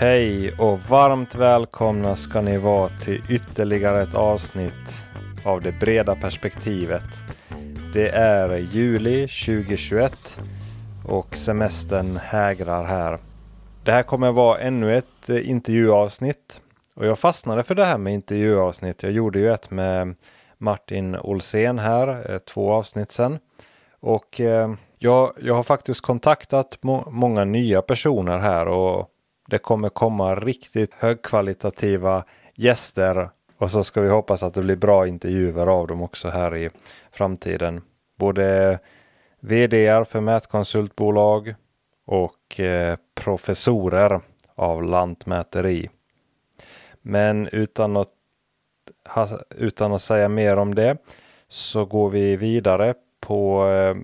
Hej och varmt välkomna ska ni vara till ytterligare ett avsnitt av det breda perspektivet. Det är juli 2021 och semestern hägrar här. Det här kommer vara ännu ett eh, intervjuavsnitt och jag fastnade för det här med intervjuavsnitt. Jag gjorde ju ett med Martin Olsén här, eh, två avsnitt sedan. Och eh, jag, jag har faktiskt kontaktat må många nya personer här och det kommer komma riktigt högkvalitativa gäster och så ska vi hoppas att det blir bra intervjuer av dem också här i framtiden. Både VD för mätkonsultbolag och eh, professorer av lantmäteri. Men utan att, utan att säga mer om det så går vi vidare på eh,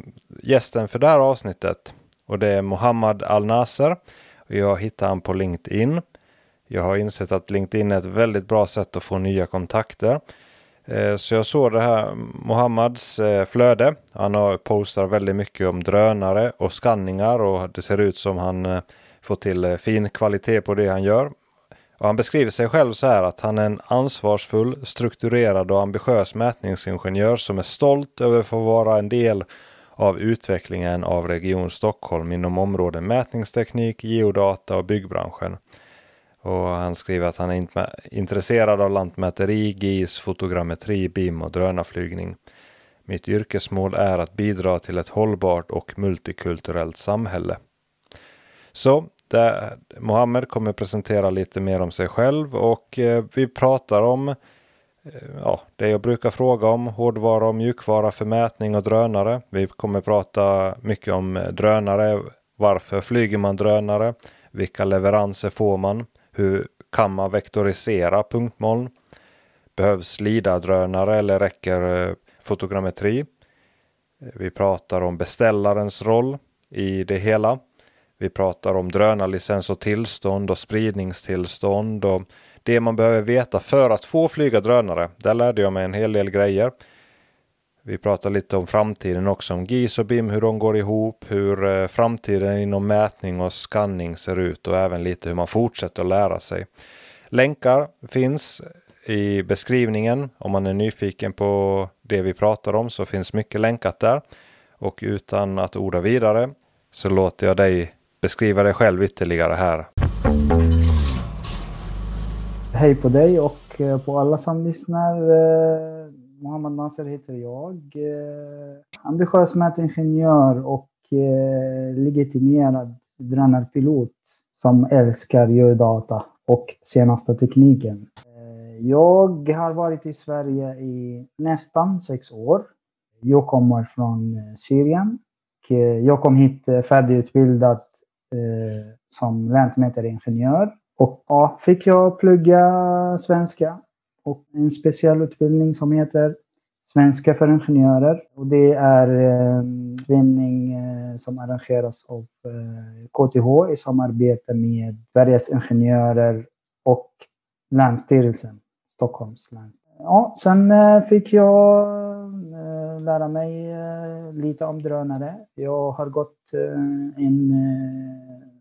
gästen för det här avsnittet. Och det är Mohammad Al-Nasser. Jag hittade han på LinkedIn. Jag har insett att LinkedIn är ett väldigt bra sätt att få nya kontakter. Eh, så jag såg det här Mohammads eh, flöde. Han har postar väldigt mycket om drönare och skanningar och det ser ut som han eh, får till fin kvalitet på det han gör. Och han beskriver sig själv så här att han är en ansvarsfull, strukturerad och ambitiös mätningsingenjör som är stolt över att få vara en del av utvecklingen av Region Stockholm inom områden mätningsteknik, geodata och byggbranschen. Och han skriver att han är intresserad av lantmäteri, GIS, fotogrammetri, BIM och drönarflygning. Mitt yrkesmål är att bidra till ett hållbart och multikulturellt samhälle. Så där Mohammed kommer presentera lite mer om sig själv och eh, vi pratar om Eh, ja, det jag brukar fråga om, hårdvara och mjukvara för mätning och drönare. Vi kommer prata mycket om eh, drönare. Varför flyger man drönare? Vilka leveranser får man? Hur kan man vektorisera punktmoln? Behövs LIDAR-drönare eller räcker eh, fotogrammetri? Vi pratar om beställarens roll i det hela. Vi pratar om drönarlicens och tillstånd och spridningstillstånd och det man behöver veta för att få flyga drönare. Där lärde jag mig en hel del grejer. Vi pratar lite om framtiden också, om GIS och BIM, hur de går ihop, hur eh, framtiden inom mätning och skanning ser ut och även lite hur man fortsätter att lära sig. Länkar finns i beskrivningen. Om man är nyfiken på det vi pratar om så finns mycket länkat där. Och utan att orda vidare så låter jag dig beskriva dig själv ytterligare här. Hej på dig och eh, på alla som lyssnar. Eh, Mohammad Nasser heter jag. Eh, ambitiös mätingenjör och legitimerad drönarpilot som älskar geodata och senaste tekniken. Jag har varit i Sverige i nästan sex år. Jag kommer från Syrien. Jag kom hit färdigutbildad som lantmätaringenjör. Och ja, fick jag plugga svenska och en specialutbildning som heter Svenska för ingenjörer. Och det är eh, en utbildning eh, som arrangeras av eh, KTH i samarbete med Sveriges Ingenjörer och Länsstyrelsen, Stockholms länsstyrelse. Ja, sen fick jag lära mig lite om drönare. Jag har gått en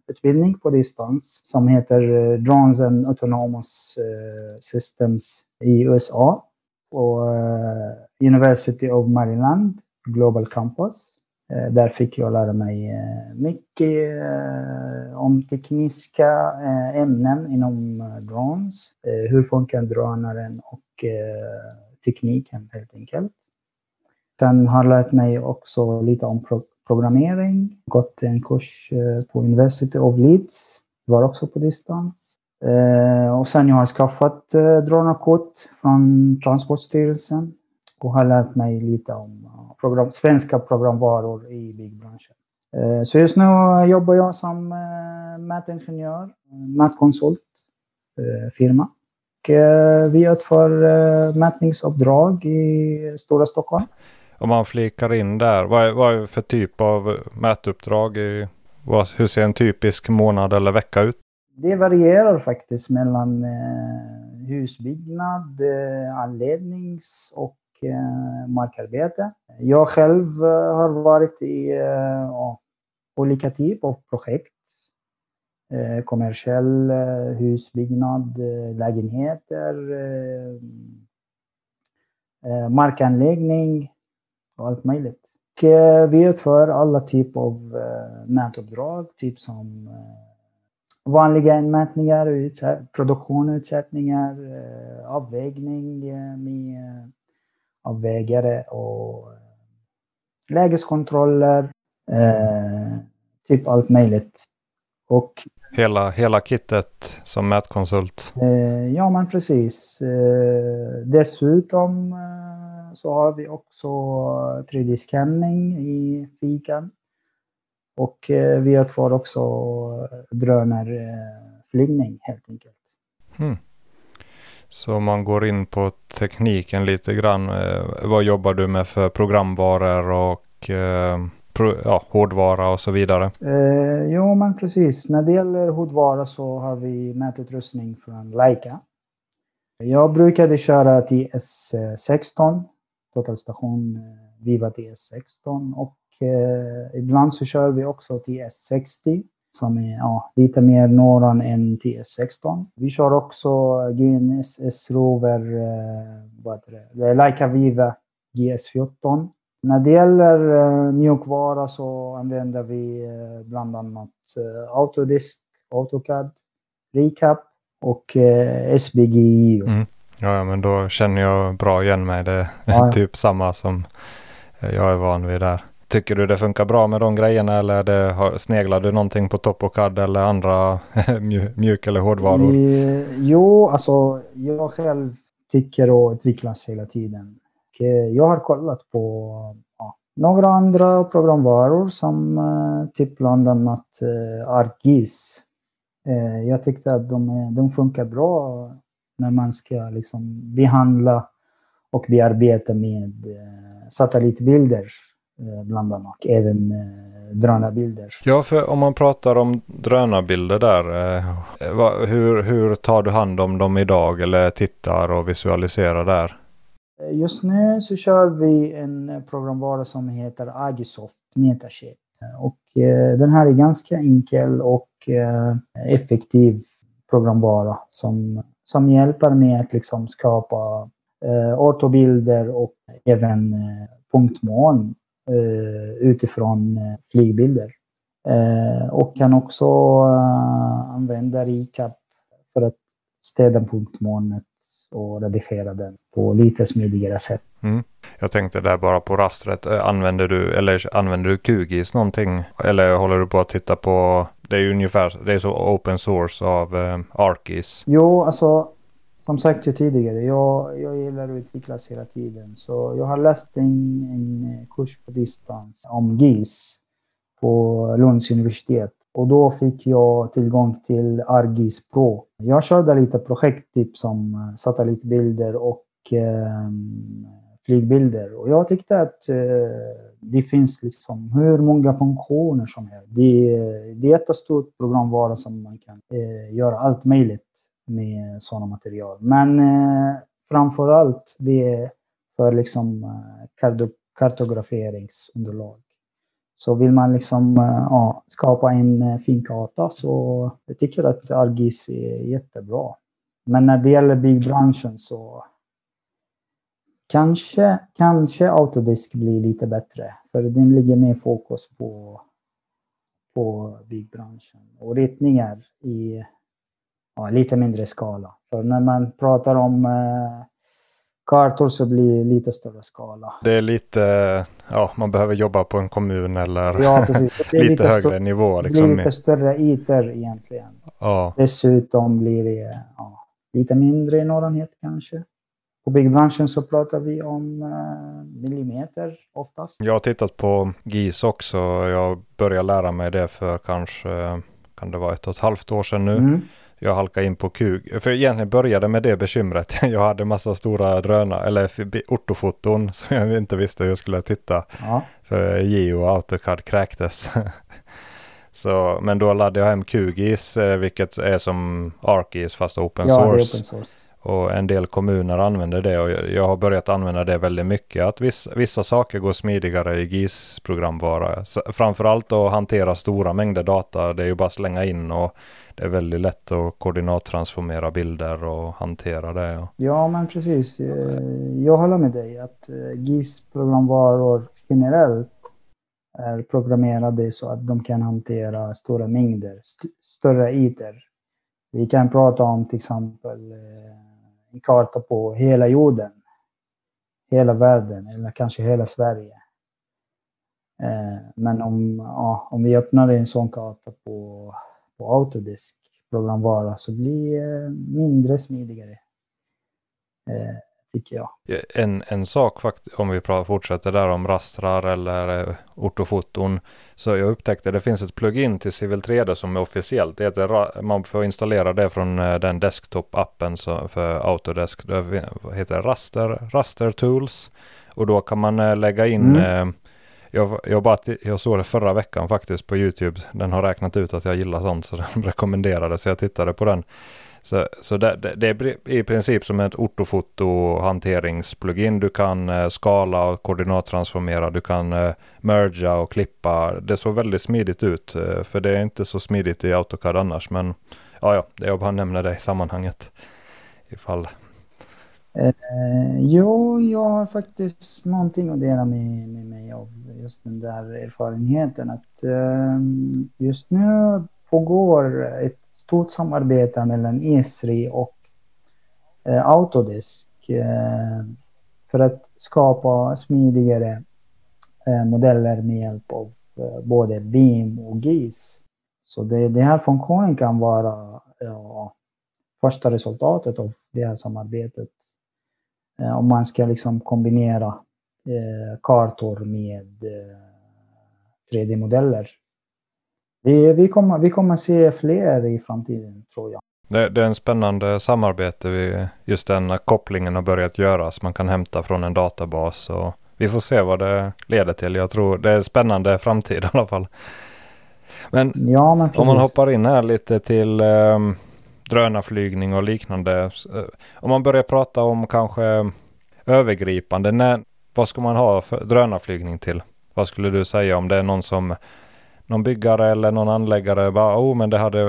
utbildning på distans som heter eh, Drones and Autonomous eh, Systems i USA på eh, University of Maryland Global Campus. Där fick jag lära mig mycket om tekniska ämnen inom drones. Hur funkar drönaren och tekniken helt enkelt. Sen har jag lärt mig också lite om programmering. Gått en kurs eh, på University of Leeds. Var också på distans. Eh, och sen jag har skaffat eh, drönarkort från Transportstyrelsen och har lärt mig lite om program, svenska programvaror i byggbranschen. Så just nu jobbar jag som mätingenjör, mätkonsult, firma. Vi utför mätningsuppdrag i stora Stockholm. Om man flikar in där, vad är, vad är det för typ av mätuppdrag? I, vad, hur ser en typisk månad eller vecka ut? Det varierar faktiskt mellan eh, husbyggnad, eh, anlednings och eh, markarbete. Jag själv eh, har varit i eh, olika typer av projekt eh, kommersiell eh, husbyggnad, eh, lägenheter, eh, eh, markanläggning och allt möjligt. Och, eh, vi utför alla typer av eh, mätuppdrag, typ som eh, vanliga inmätningar, utsätt, produktionsutsättningar, eh, avvägning med avvägare och lägeskontroller, typ allt möjligt. Och Hela, hela kittet som mätkonsult. Ja, men precis. Dessutom så har vi också 3D-scanning i fikan. Och eh, vi utför också drönarflygning helt enkelt. Hmm. Så man går in på tekniken lite grann. Eh, vad jobbar du med för programvaror och eh, ja, hårdvara och så vidare? Eh, jo, men precis. När det gäller hårdvara så har vi mätutrustning från Leica. Jag brukade köra TS16, totalstation eh, Viva TS16 och eh, ibland så kör vi också TS60 som är ja, lite mer norran än TS16. Vi kör också GNSS Rover, eh, vad heter det, eh, Leica Viva GS14. När det gäller eh, mjukvara så använder vi eh, bland annat eh, Autodisk, AutoCAD, Recap och eh, SBGI. Mm. Ja, men då känner jag bra igen mig. Det är typ samma som eh, jag är van vid där. Tycker du det funkar bra med de grejerna eller det, har, sneglar du någonting på TopoCAD eller andra mju- mjuk eller hårdvaror? Jo, alltså jag själv tycker att utvecklas hela tiden. Och, eh, jag har kollat på ja, några andra programvaror som eh, typ bland annat ArcGIS. Jag tyckte att de, de funkar bra när man ska liksom behandla och bearbeta med eh, satellitbilder eh, bland annat. Även eh, drönarbilder. Ja, för om man pratar om drönarbilder där. Hur, hur tar du hand om dem idag eller tittar och visualiserar där? Just nu så kör vi en programvara som heter Agisoft Metashape. Och den här är ganska enkel och effektiv programvara som, som hjälper mig att liksom skapa eh, ortobilder och även eh, punktmål eh, utifrån eh, flygbilder. Eh, och kan också eh, använda ReCap för att städa punktmålet och redigera den på lite smidigare sätt. Mm. Jag tänkte där bara på rastret. Eh, använder du, eller använder du QGIS någonting? Eller håller du på att titta på, det är ju ungefär, det är så open source av eh, Arkis. Jo, alltså som sagt ju tidigare, jag, jag gillar att utvecklas hela tiden. Så jag har läst en, en kurs på distans om GIS på Lunds universitet. Och då fick jag tillgång till ArcGIS Pro. Jag körde lite projekt typ som eh, satellitbilder och eh, flygbilder. Och jag tyckte att eh, det finns liksom hur många funktioner som helst. Det, det är ett jättestort programvara som man kan eh, göra allt möjligt med sådana material. Men eh, framför allt det är för liksom eh, kartograferingsunderlag. Så vill man liksom eh, ja, skapa en eh, fin karta så jag tycker att Argis är jättebra. Men när det gäller byggbranschen så kanske, kanske Autodisk blir lite bättre. För den ligger mer fokus på, på byggbranschen och ritningar i ja, lite mindre skala. För när man pratar om eh, kartor så blir det lite större skala. Det är lite, ja man behöver jobba på en kommun eller Ja. Det är lite, högre nivå. det Liksom. blir lite större ytor egentligen. Ja. Dessutom blir det ja, lite mindre noggrannhet kanske. På byggbranschen så pratar vi om eh, millimeter oftast. Jag har tittat på GIS också. Jag började lära mig det för kanske, kan det vara ett och ett halvt år sedan nu. Mm. Jag halkade in på QG. För egentligen började med det bekymret. Jag hade massa stora drönare, eller ortofoton som jag inte visste hur jag skulle titta. Ja. För Geo och AutoCAD kräktes. Så, men då laddade jag hem QGIS, eh, vilket är som ArcGIS fast open ja, source. open source. Och en del kommuner använder det och jag har börjat använda det väldigt mycket. Att vissa, vissa saker går smidigare i GIS-programvara. Framförallt att hantera stora mängder data. Det är ju bara att slänga in och det är väldigt lätt att koordinattransformera bilder och hantera det. Ja, men precis. Jag håller med dig att eh, GIS-programvaror generellt är programmerade så att de kan hantera stora mängder, st större ytor. Vi kan prata om till exempel eh, en karta på hela jorden, hela världen eller kanske hela Sverige. Eh, men om, ja, om vi öppnar en sån karta på på Autodesk programvara så blir det mindre smidigare. Eh, Tycker jag. En, en sak om vi fortsätter där om rastrar eller eh, ortofoton. Så jag upptäckte att det finns ett plugin till Civil 3D som är officiellt. Det heter, man får installera det från eh, den desktop-appen för Autodesk. Det heter Raster, Raster Tools. Och då kan man eh, lägga in mm. Jag, jag, bara, jag såg det förra veckan faktiskt på YouTube. Den har räknat ut att jag gillar sånt så den rekommenderade så jag tittade på den. Så, så det, det, är i princip som ett ortofoto hanteringsplugin. Du kan eh, skala och koordinattransformera. Du kan eh, merga och klippa. Det såg väldigt smidigt ut. Eh, för det är inte så smidigt i AutoCAD annars. Men ja, ja, jag bara nämner det i sammanhanget. Ifall Eh, jo, jag har faktiskt någonting att dela med, med mig av just den där erfarenheten att eh, just nu pågår ett stort samarbete mellan ESRI och eh, Autodesk eh, för att skapa smidigare eh, modeller med hjälp av eh, både BIM och GIS. Så det, den här funktionen kan vara ja, första resultatet av det här samarbetet Eh, om man ska liksom kombinera eh, kartor med eh, 3D-modeller. Eh, vi, vi, kommer, vi kommer se fler i framtiden tror jag. Det, det, är en spännande samarbete. Vi, just den kopplingen har börjat göras. Man kan hämta från en databas och vi får se vad det leder till. Jag tror det är en spännande framtid i alla fall. Men, ja, men om man hoppar in här lite till um, drönarflygning och liknande. Eh, om man börjar prata om kanske övergripande, när, vad ska man ha för drönarflygning till? Vad skulle du säga om det är någon som någon byggare eller någon anläggare bara, oh men det hade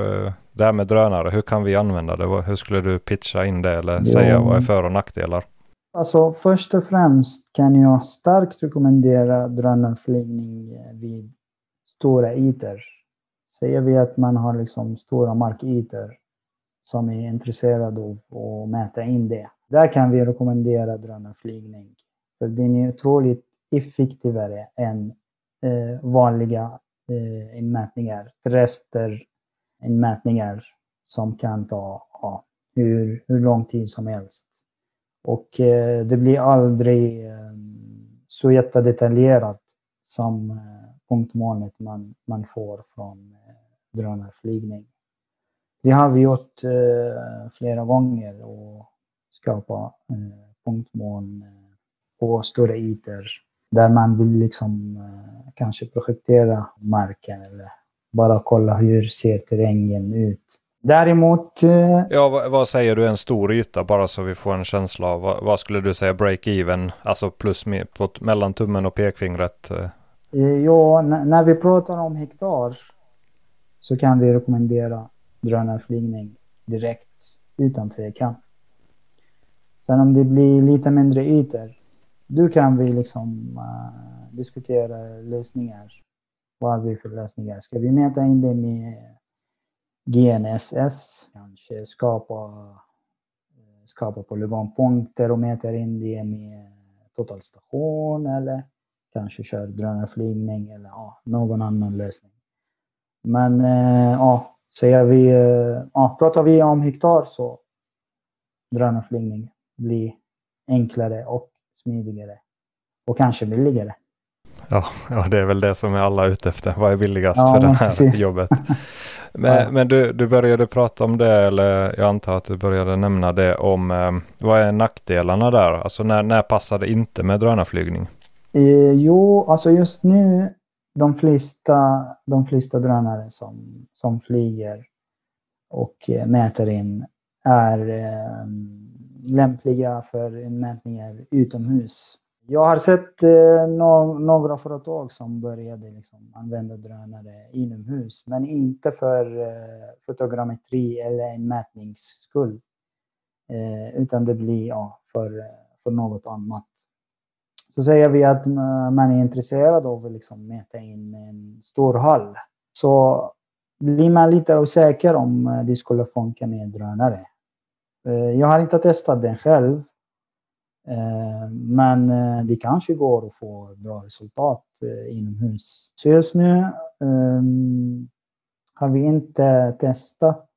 det här med drönare, hur kan vi använda det? Hur skulle du pitcha in det eller jo. säga vad är för och nackdelar? Alltså först och främst kan jag starkt rekommendera drönarflygning vid stora ytor. Säger vi att man har liksom stora markytor som är intresserad av att mäta in det. Där kan vi rekommendera drönarflygning. För den är otroligt effektivare än eh, vanliga eh, inmätningar, rester inmätningar som kan ta ja, hur, hur lång tid som helst. Och eh, det blir aldrig eh, så jättedetaljerat som eh, punktmålet man, man får från eh, drönarflygning. Det har vi gjort eh, flera gånger och skapa eh, punktmoln eh, på stora ytor där man vill liksom eh, kanske projektera marken eller bara kolla hur ser terrängen ut. Däremot... Eh, ja, vad, vad, säger du en stor yta bara så vi får en känsla av vad, vad skulle du säga break-even, alltså plus på, mellan tummen och pekfingret? Eh ja, när vi pratar om hektar så kan vi rekommendera drönarflygning direkt utan tvekan. Sen om det blir lite mindre ytor, då kan vi liksom uh, diskutera lösningar. Vad har vi för lösningar? Ska vi mäta in det med GNSS? Kanske skapa, eh, skapa polygonpunkter och mäta in det med totalstation eller kanske köra drönarflygning eller ja, någon annan lösning. Men uh, ja, Säger vi, ja, pratar vi om hektar så drönarflygning blir enklare och smidigare och kanske billigare. Ja, ja, det är väl det som är alla ute efter. Vad är billigast ja, för det här precis. jobbet? Men, ja. men du, du började prata om det, eller jag antar att du började nämna det om eh, vad är nackdelarna där? Alltså när, när passar det inte med drönarflygning? Eh, jo, alltså just nu de flesta, de flesta drönare som, som flyger och eh, mäter in är eh, lämpliga för mätningar utomhus. Jag har sett eh, no några företag som började liksom använda drönare inomhus, men inte för eh, fotogrammetri eller en mätningsskull. Eh, utan det blir ja, för, eh, för något annat. Så säger vi att eh, man är intresserad av att liksom mäta in en stor hall. Så blir man lite osäker om eh, det skulle funka med drönare. Eh, jag har inte testat den själv. Eh, men eh, det kanske går att få bra resultat inomhus. Så just nu um, har vi inte testat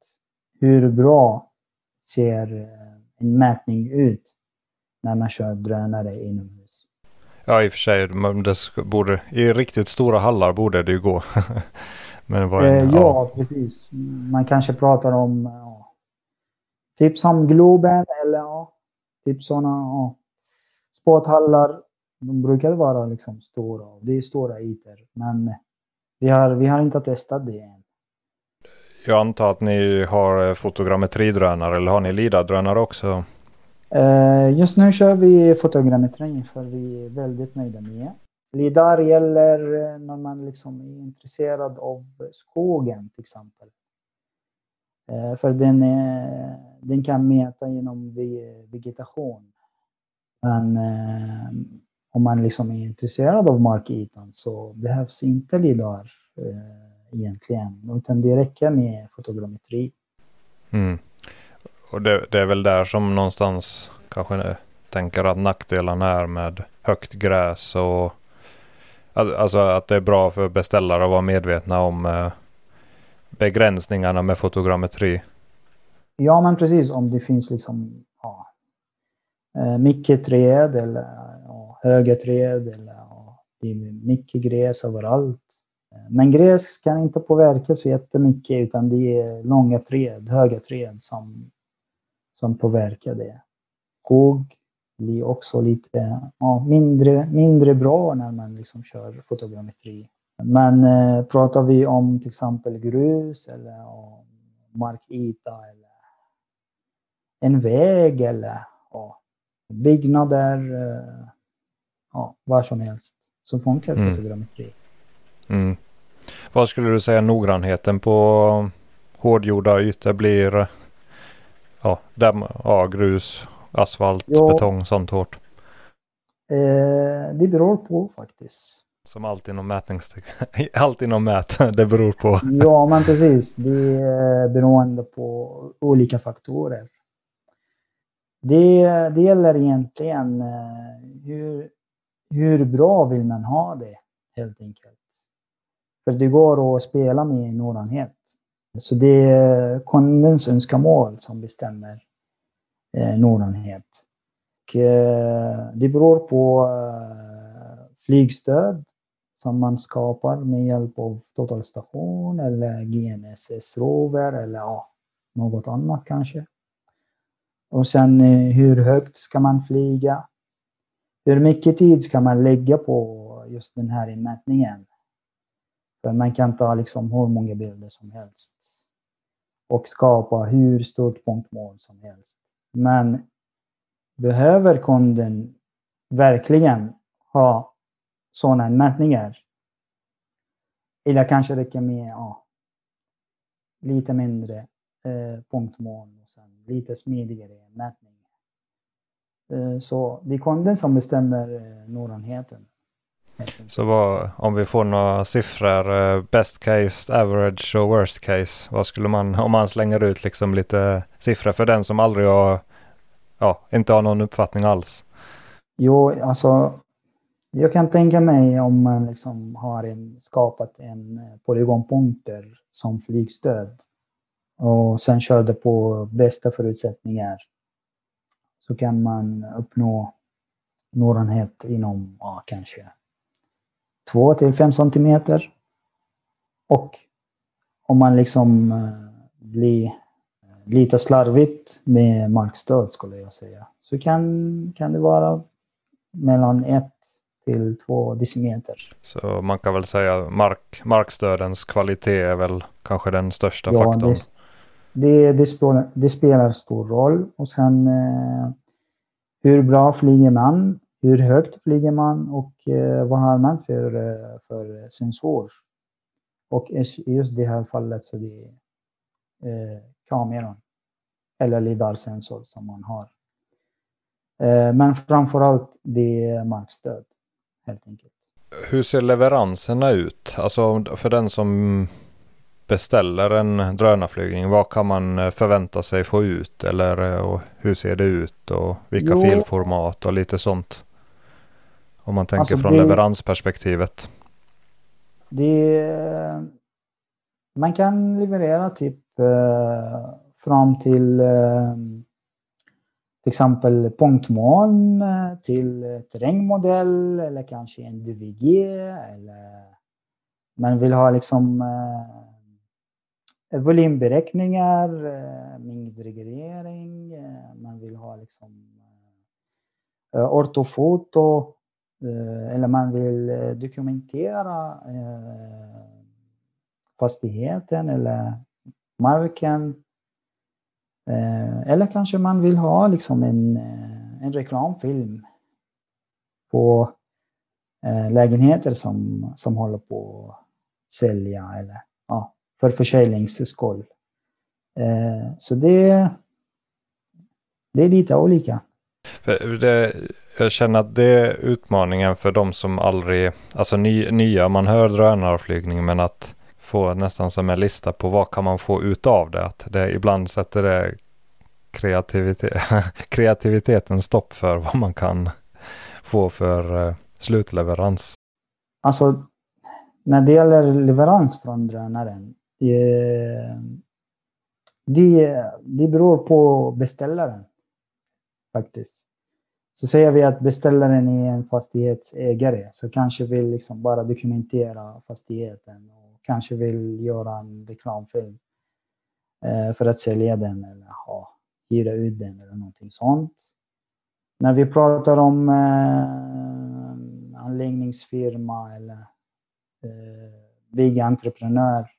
hur bra ser en mätning ut när man kör drönare inomhus. Ja, i och för sig, det borde, i riktigt stora hallar borde det ju gå. Men vad en, ja, ja, precis. Man kanske pratar om typ som Globen eller ja, typ sådana ja, sporthallar. De brukar vara liksom stora. Det är stora ytor. Men vi har, vi har inte testat det än. Jag antar att ni har fotogrammetridrönare eller har ni LIDA-drönare också? Uh, just nu kör vi fotogrammetri för vi är väldigt nöjda med. LIDAR gäller eh, när man liksom är intresserad av skogen till exempel. Eh, för den, eh, den kan mäta genom vegetation. Men eh, om man liksom är intresserad av markytan så behövs inte LIDAR egentligen, utan det räcker med fotogrammetri. Mm. Och det, det, är väl där som någonstans kanske tänker att nackdelarna är med högt gräs och Alltså att det är bra för beställare att vara medvetna om eh, begränsningarna med fotogrammetri. Ja, men precis. Om det finns liksom ja, eh, mycket träd eller ja, höga träd eller ja, det är mycket gräs överallt. Men gräs kan inte påverka så jättemycket utan det är långa träd, höga träd som, som påverkar det. Skog blir också lite ja, mindre, mindre bra när man liksom kör fotogrammetri. Men eh, pratar vi om till exempel grus eller om markyta eller en väg eller ja, byggnader, eh, ja, vad som helst, så funkar mm. fotogrammetri. Mm. Vad skulle du säga noggrannheten på hårdgjorda ytor blir? Ja, damm, ja, grus, asfalt, ja, betong, sånt hårt? Eh, det beror på faktiskt. Som allt inom mätningsteknik, allt inom mät, det beror på. ja, men precis. Det är beroende på olika faktorer. Det, det gäller egentligen eh, hur, hur bra vill man ha det, helt enkelt. För det går att spela med noggrannhet. Så det är kundens önskemål som bestämmer eh, noggrannhet. Eh, det beror på eh, flygstöd som man skapar med hjälp av totalstation eller GNSS-rover eller ja, något annat kanske. Och sen eh, hur högt ska man flyga? Hur mycket tid ska man lägga på just den här inmätningen? För man kan ta liksom hur många bilder som helst och skapa hur stort punktmål som helst. Men behöver kunden verkligen ha sådana mätningar? Eller kanske räcker med ja, lite mindre eh, punktmål och sen lite smidigare mätning. Eh, så det är kunden som bestämmer eh, noggrannheten. Så vad, om vi får några siffror, eh, best case, average och worst case. Vad skulle man, om man slänger ut liksom lite siffror för den som aldrig har, ja, inte har någon uppfattning alls? Jo, alltså jag kan tänka mig om man liksom har en, skapat en eh, polygonpunkter som flygstöd och sen körde på bästa förutsättningar så kan man uppnå noggrannhet inom ja, kanske 2 till 5 centimeter. Och om man liksom eh, blir eh, lite slarvigt med markstöd skulle jag säga, så kan, kan det vara mellan 1 till 2 decimeter. Så man kan väl säga mark, markstödens kvalitet är väl kanske den största ja, faktorn? Det, det, det, spelar, det spelar stor roll. Och sen eh, hur bra flyger man? Hur högt flyger man? Och eh, vad har man för, eh, för sensor? Och i just det här fallet så det är eh, kameran eller lidar-sensor som man har. Eh, men framförallt det är markstöd helt enkelt. Hur ser leveranserna ut? Alltså för den som beställer en drönarflygning, vad kan man eh, förvänta sig få ut? Eller eh, och hur ser det ut och vilka jo. filformat och lite sånt? Om man tänker alltså från det, leveransperspektivet. Det, man kan leverera typ eh, fram till eh, till exempel punktmoln eh, till terrängmodell eller kanske en DVG eller man vill ha liksom eh, volymberäkningar, eh, mängdreglering, eh, man vill ha liksom eh, ortofoto eh, eller man vill eh, dokumentera eh, fastigheten eller marken. Eh, eller kanske man vill ha liksom en, eh, en reklamfilm på eh, lägenheter som, som håller på att sälja eller ja, för försäljningsskull. Så det, det är lite olika. Det, jag känner att det är utmaningen för de som aldrig, alltså ny, nya, man hör drönarflygning men att få nästan som en lista på vad kan man få ut av det. Att det ibland sätter det kreativitet, kreativiteten stopp för vad man kan få för eh, slutleverans. Alltså, när det gäller leverans från drönaren, det, det, det beror på beställaren faktiskt. Så säger vi att beställaren är en fastighetsägare så kanske vill liksom bara dokumentera fastigheten kanske vill göra en reklamfilm eh, för att sälja den eller ha, hyra ut den eller någonting sånt. När vi pratar om eh, anläggningsfirma eller eh, byggentreprenör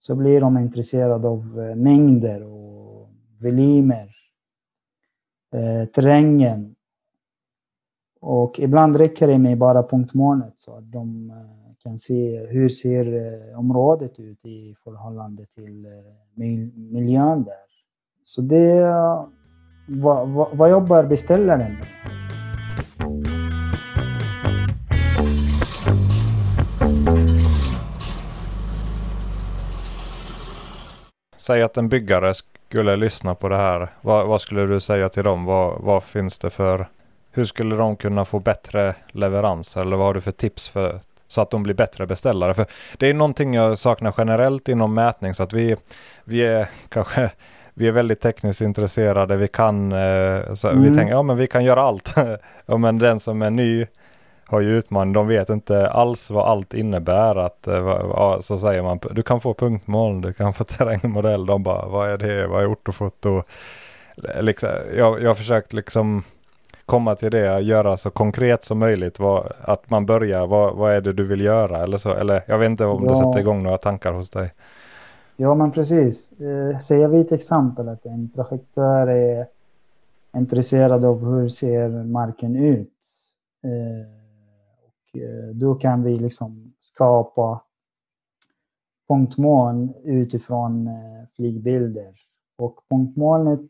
så blir de intresserade av eh, mängder och volymer, eh, terrängen. Och ibland räcker det med bara punktmålet så att de eh, kan se hur ser eh, området ut i förhållande till eh, miljön där. Så det, eh, vad, vad, vad jobbar beställaren med? Säg att en byggare skulle lyssna på det här. Vad, vad skulle du säga till dem? Vad, vad, finns det för... Hur skulle de kunna få bättre leveranser? Eller vad har du för tips för så att de blir bättre beställare. För det är någonting jag saknar generellt inom mätning så att vi, vi är kanske vi är väldigt tekniskt intresserade. Vi kan, eh, så mm. vi tänker, ja men vi kan göra allt. ja, men den som är ny har ju utmaning. De vet inte alls vad allt innebär. Att, eh, så säger man, du kan få punktmål, du kan få terrängmodell. De bara, vad är det, vad är ortofoto? Liksom, jag, jag har försökt liksom komma till det, göra så konkret som möjligt. Vad, att man börjar, vad, vad är det du vill göra eller så. Eller jag vet inte om ja. det sätter igång några tankar hos dig. Ja men precis. Eh, säger vi till exempel att en projektör är intresserad av hur ser marken ut. Eh, och eh, då kan vi liksom skapa punktmoln utifrån eh, flygbilder. Och punktmolnet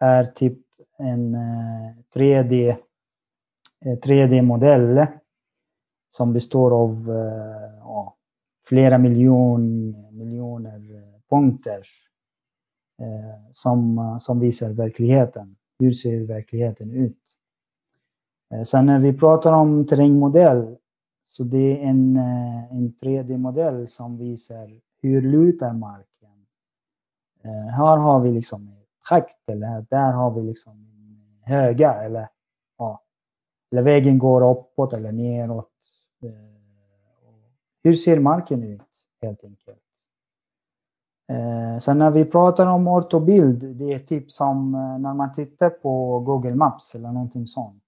är typ en eh, 3D, 3D-modell eh, som består av eh, ja, flera miljon, miljoner punkter som, som visar verkligheten. Hur ser verkligheten ut? Sen när vi pratar om terrängmodell så det är en, en 3D-modell som visar hur lutar marken. Här har vi liksom schakt eller där har vi liksom höga eller, ja, eller vägen går uppåt eller neråt. Eh, hur ser marken ut helt enkelt? Eh, sen när vi pratar om ortobild, det är typ som eh, när man tittar på Google Maps eller någonting sånt.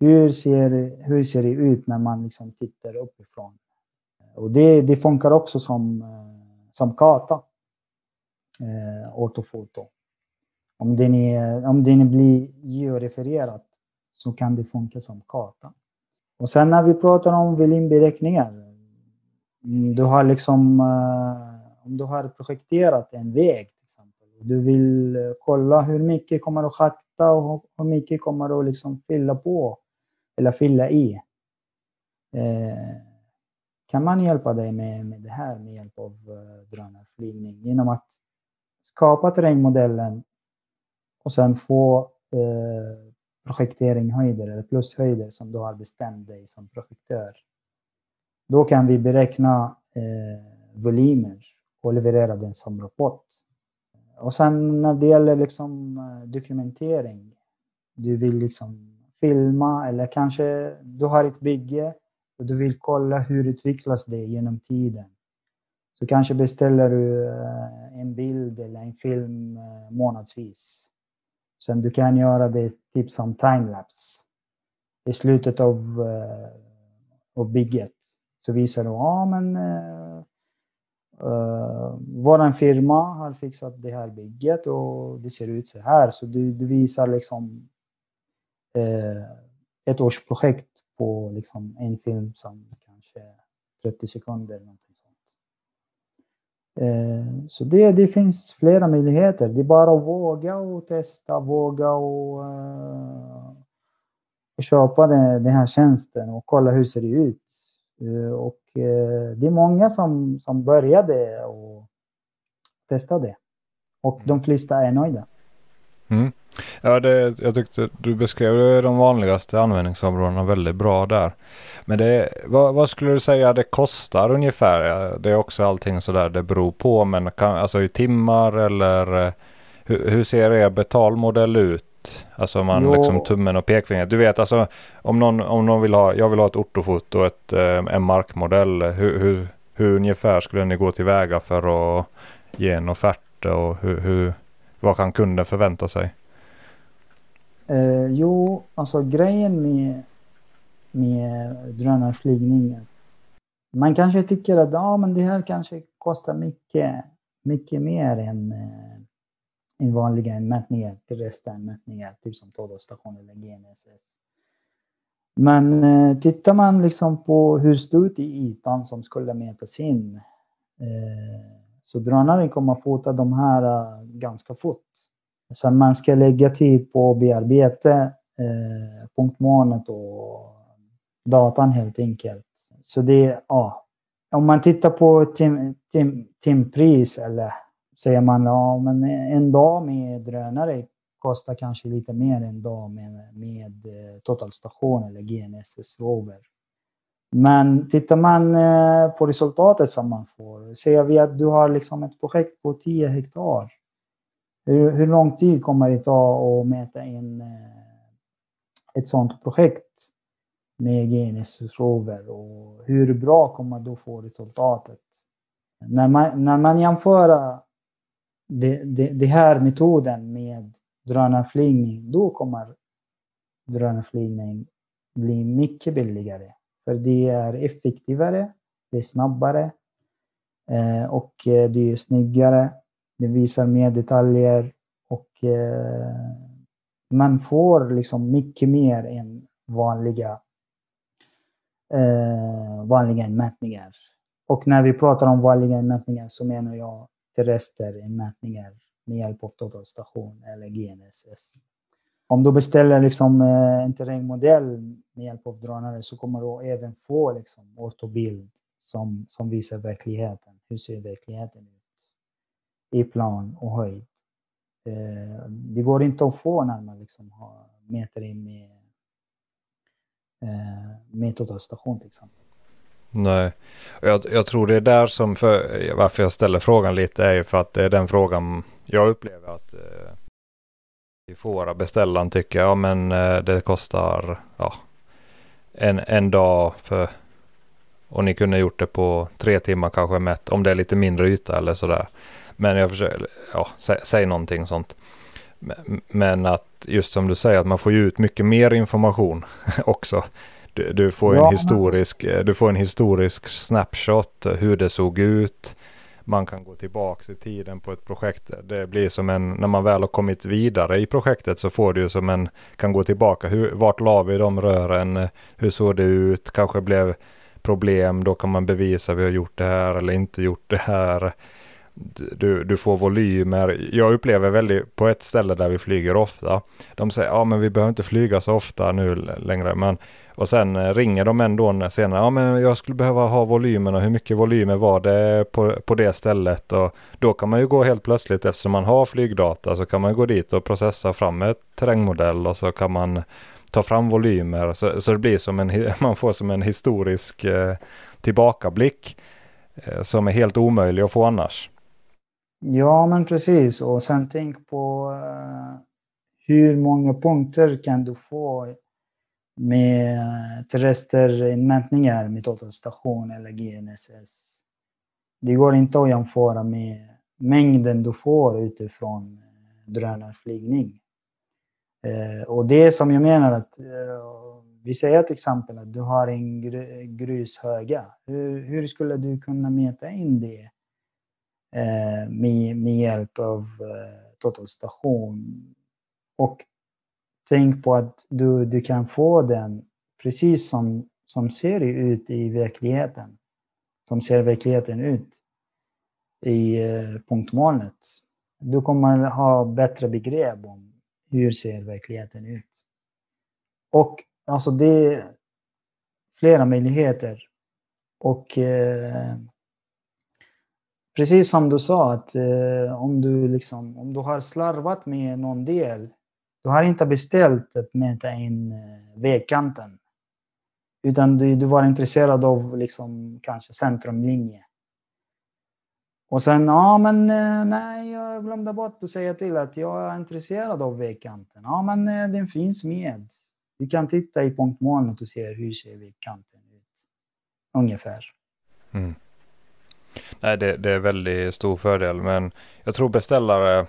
Hur ser, hur ser det ut när man liksom tittar uppifrån? Och det, det funkar också som, som karta. eh, ortofoto. Om den, är, om den blir georefererat så kan det funka som karta. Och sen när vi pratar om volymberäkningar. Mm, du har liksom, eh, om du har projekterat en väg till exempel. Du vill eh, kolla hur mycket kommer att schakta och hur mycket kommer att liksom fylla på eller fylla i. Eh, kan man hjälpa dig med, med det här med hjälp av eh, drönarflygning genom att skapa terrängmodellen och sen få eh, projekteringhöjder eller plushöjder som du har bestämt dig som projektör. Då kan vi beräkna eh, volymer och leverera den som rapport. Och sen när det gäller liksom eh, dokumentering, du vill liksom filma eller kanske du har ett bygge och du vill kolla hur utvecklas det genom tiden. Så kanske beställer du eh, en bild eller en film eh, månadsvis. Sen du kan göra det typ som timelapse. I slutet av, eh, av bygget så visar du, ja men uh, uh, våran firma har fixat det här bygget och det ser ut så här. Så du, du visar liksom uh, ett årsprojekt på liksom en film som kanske 30 sekunder. Eh, så det, det finns flera möjligheter. Det är bara att våga och testa, våga och, uh, köpa den, den här tjänsten och kolla hur ser det ut. Uh, och uh, det är många som, som började och testade. Och de flesta är nöjda. Mm. Ja, det, jag tyckte du beskrev de vanligaste användningsområdena väldigt bra där. Men det, vad, vad, skulle du säga det kostar ungefär? Det är också allting sådär det beror på, men kan, alltså i timmar eller hur, hur ser er betalmodell ut? Alltså man jo. liksom tummen och pekfingret. Du vet alltså om någon, om någon vill ha, jag vill ha ett ortofoto och ett, en markmodell. Hur, hur, hur ungefär skulle ni gå tillväga för att ge en offert och hur, hur vad kan kunden förvänta sig? Eh, jo, alltså grejen med, med drönarflygning. Man kanske tycker att ah, men det här kanske kostar mycket, mycket mer än, eh, än vanliga mätningar, terrestra mätningar, typ som Todostation eller GNSS. Men eh, tittar man liksom på hur stort i ytan som skulle mätas in eh, så drönaren kommer att fota de här uh, ganska fort. Sen man ska lägga tid på att bearbeta eh, punktmånet och datan helt enkelt. Så det, ja. Om man tittar på tim, tim, timpris eller säger man ja, men en dag med drönare kostar kanske lite mer än en dag med, med eh, totalstation eller GNSS rover. Men tittar man eh, på resultatet som man får, ser vi att du har liksom ett projekt på 10 hektar. Hur, hur lång tid kommer det ta att mäta in eh, ett sådant projekt med genusprover och hur bra kommer du få resultatet? När man, när man jämför eh, den de, de här metoden med drönarflygning, då kommer drönarflygning bli mycket billigare. För det är effektivare, det är snabbare eh, och eh, det är snyggare. Det visar mer detaljer och eh, man får liksom mycket mer än vanliga, eh, vanliga mätningar. Och när vi pratar om vanliga mätningar så menar jag terrester mätningar med hjälp av totalstation eller GNSS. Om du beställer liksom eh, en terrängmodell med hjälp av drönare så kommer du även få liksom ortobild som, som visar verkligheten. Hur ser verkligheten ut i plan och höjd? Eh, det går inte att få när man liksom har, mäter in med, eh, med totalstation till exempel. Nej, jag, jag, tror det är där som, för varför jag ställer frågan lite är för att det är den frågan jag upplever att eh, vi får beställaren tycker, ja men eh, det kostar, ja en, en dag för och ni kunde gjort det på tre timmar kanske mätt om det är lite mindre yta eller sådär. Men jag försöker, ja, sä, säg någonting sånt. Men att just som du säger att man får ju ut mycket mer information också. Du, du får, ja. en historisk, du får en historisk snapshot hur det såg ut man kan gå tillbaka i tiden på ett projekt. Det blir som en, när man väl har kommit vidare i projektet så får du ju som en, kan gå tillbaka. Hur, vart la vi de rören? Hur såg det ut? Kanske blev problem, då kan man bevisa vi har gjort det här eller inte gjort det här. Du, du får volymer. Jag upplever väldigt på ett ställe där vi flyger ofta. De säger ja men vi behöver inte flyga så ofta nu längre. Men, och sen eh, ringer de ändå senare. Ja men jag skulle behöva ha volymen och hur mycket volymer var det på, på det stället. Och då kan man ju gå helt plötsligt eftersom man har flygdata så kan man gå dit och processa fram ett terrängmodell och så kan man ta fram volymer så, så det blir som en, man får som en historisk eh, tillbakablick eh, som är helt omöjlig att få annars. Ja, men precis. Och sen tänk på eh, hur många punkter kan du få med terresterinmätningar med totalstation eller GNSS. Det går inte att jämföra med mängden du får utifrån eh, drönarflygning. Eh, och det som jag menar att eh, vi säger till exempel att du har en grushöga. Hur, hur skulle du kunna mäta in det eh, med, med hjälp av totalstation? Och tänk på att du, du kan få den precis som, som ser ut i verkligheten. Som ser verkligheten ut i eh, punktmolnet. Du kommer ha bättre begrepp om hur ser verkligheten ut? Och alltså det är flera möjligheter. Och eh, precis som du sa, att eh, om, du liksom, om du har slarvat med någon del, du har inte beställt att mäta in eh, vägkanten. Utan du, du var intresserad av liksom, kanske centrumlinje. Och sen, ja men eh, nej, jag glömde bort att säga till att jag är intresserad av vägkanten. Ja men eh, den finns med. Du kan titta i punktmolnet och se hur ser vägkanten ut. Ungefär. Mm. Nej, det, det är väldigt stor fördel, men jag tror beställare,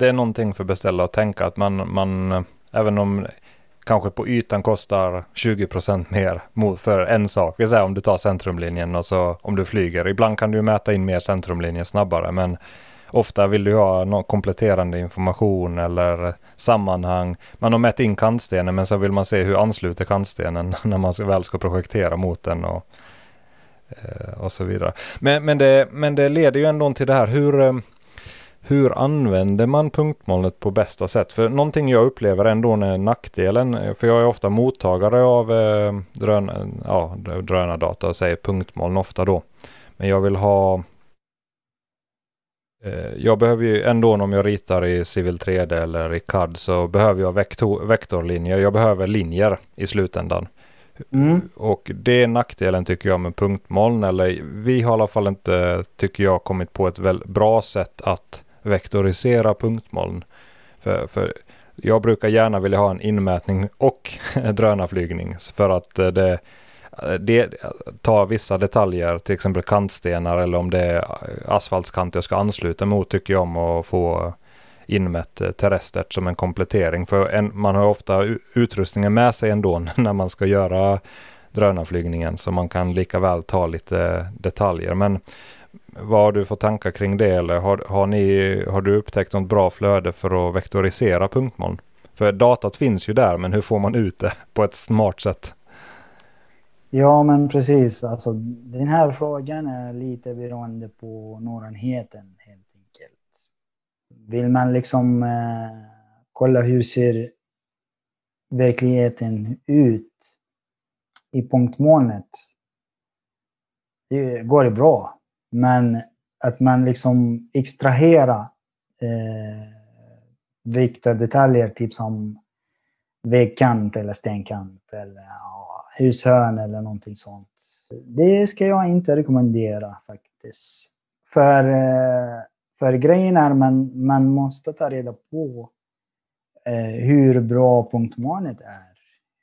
det är någonting för beställare att tänka att man, man även om kanske på ytan kostar 20% mer för en sak. Vi säger om du tar centrumlinjen och så om du flyger. Ibland kan du mäta in mer centrumlinjen snabbare men ofta vill du ha någon kompletterande information eller sammanhang. Man har mätt in kantstenen men så vill man se hur ansluter kantstenen när man väl ska projektera mot den och, eh, och så vidare. Men, men, det, men det leder ju ändå till det här hur eh, hur använder man punktmolnet på bästa sätt? För någonting jag upplever ändå är nackdelen, för jag är ofta mottagare av eh, drön, ja, drönardata och säger punktmoln ofta då. Men jag vill ha eh, jag behöver ju ändå om jag ritar i Civil 3D eller i CAD så behöver jag vektor, vektorlinjer. Jag behöver linjer i slutändan. Mm. Och det är nackdelen tycker jag med punktmoln. Eller vi har i alla fall inte, tycker jag, kommit på ett väl bra sätt att vektorisera punktmoln. För, för jag brukar gärna vilja ha en inmätning och drönarflygning för att eh, det, eh, det tar vissa detaljer, till exempel kantstenar eller om det är asfaltskant jag ska ansluta mot tycker jag om att få inmätt eh, terrestert som en komplettering. För en, man har ofta utrustningen med sig ändå när man ska göra drönarflygningen så man kan lika väl ta lite detaljer. Men vad har du för tankar kring det eller har, har, ni, har du upptäckt något bra flöde för att vektorisera punktmoln? För datat finns ju där men hur får man ut det på ett smart sätt? Ja men precis, alltså, den här frågan är lite beroende på norrenheten, helt enkelt. Vill man liksom eh, kolla hur ser verkligheten ut i punktmolnet? Det går det bra. Men att man liksom extraherar eh, viktiga detaljer, typ som vägkant eller stenkant eller ja, hushörn eller någonting sånt. Det ska jag inte rekommendera faktiskt. För, eh, för grejen är man, man måste ta reda på eh, hur bra punktmålet är.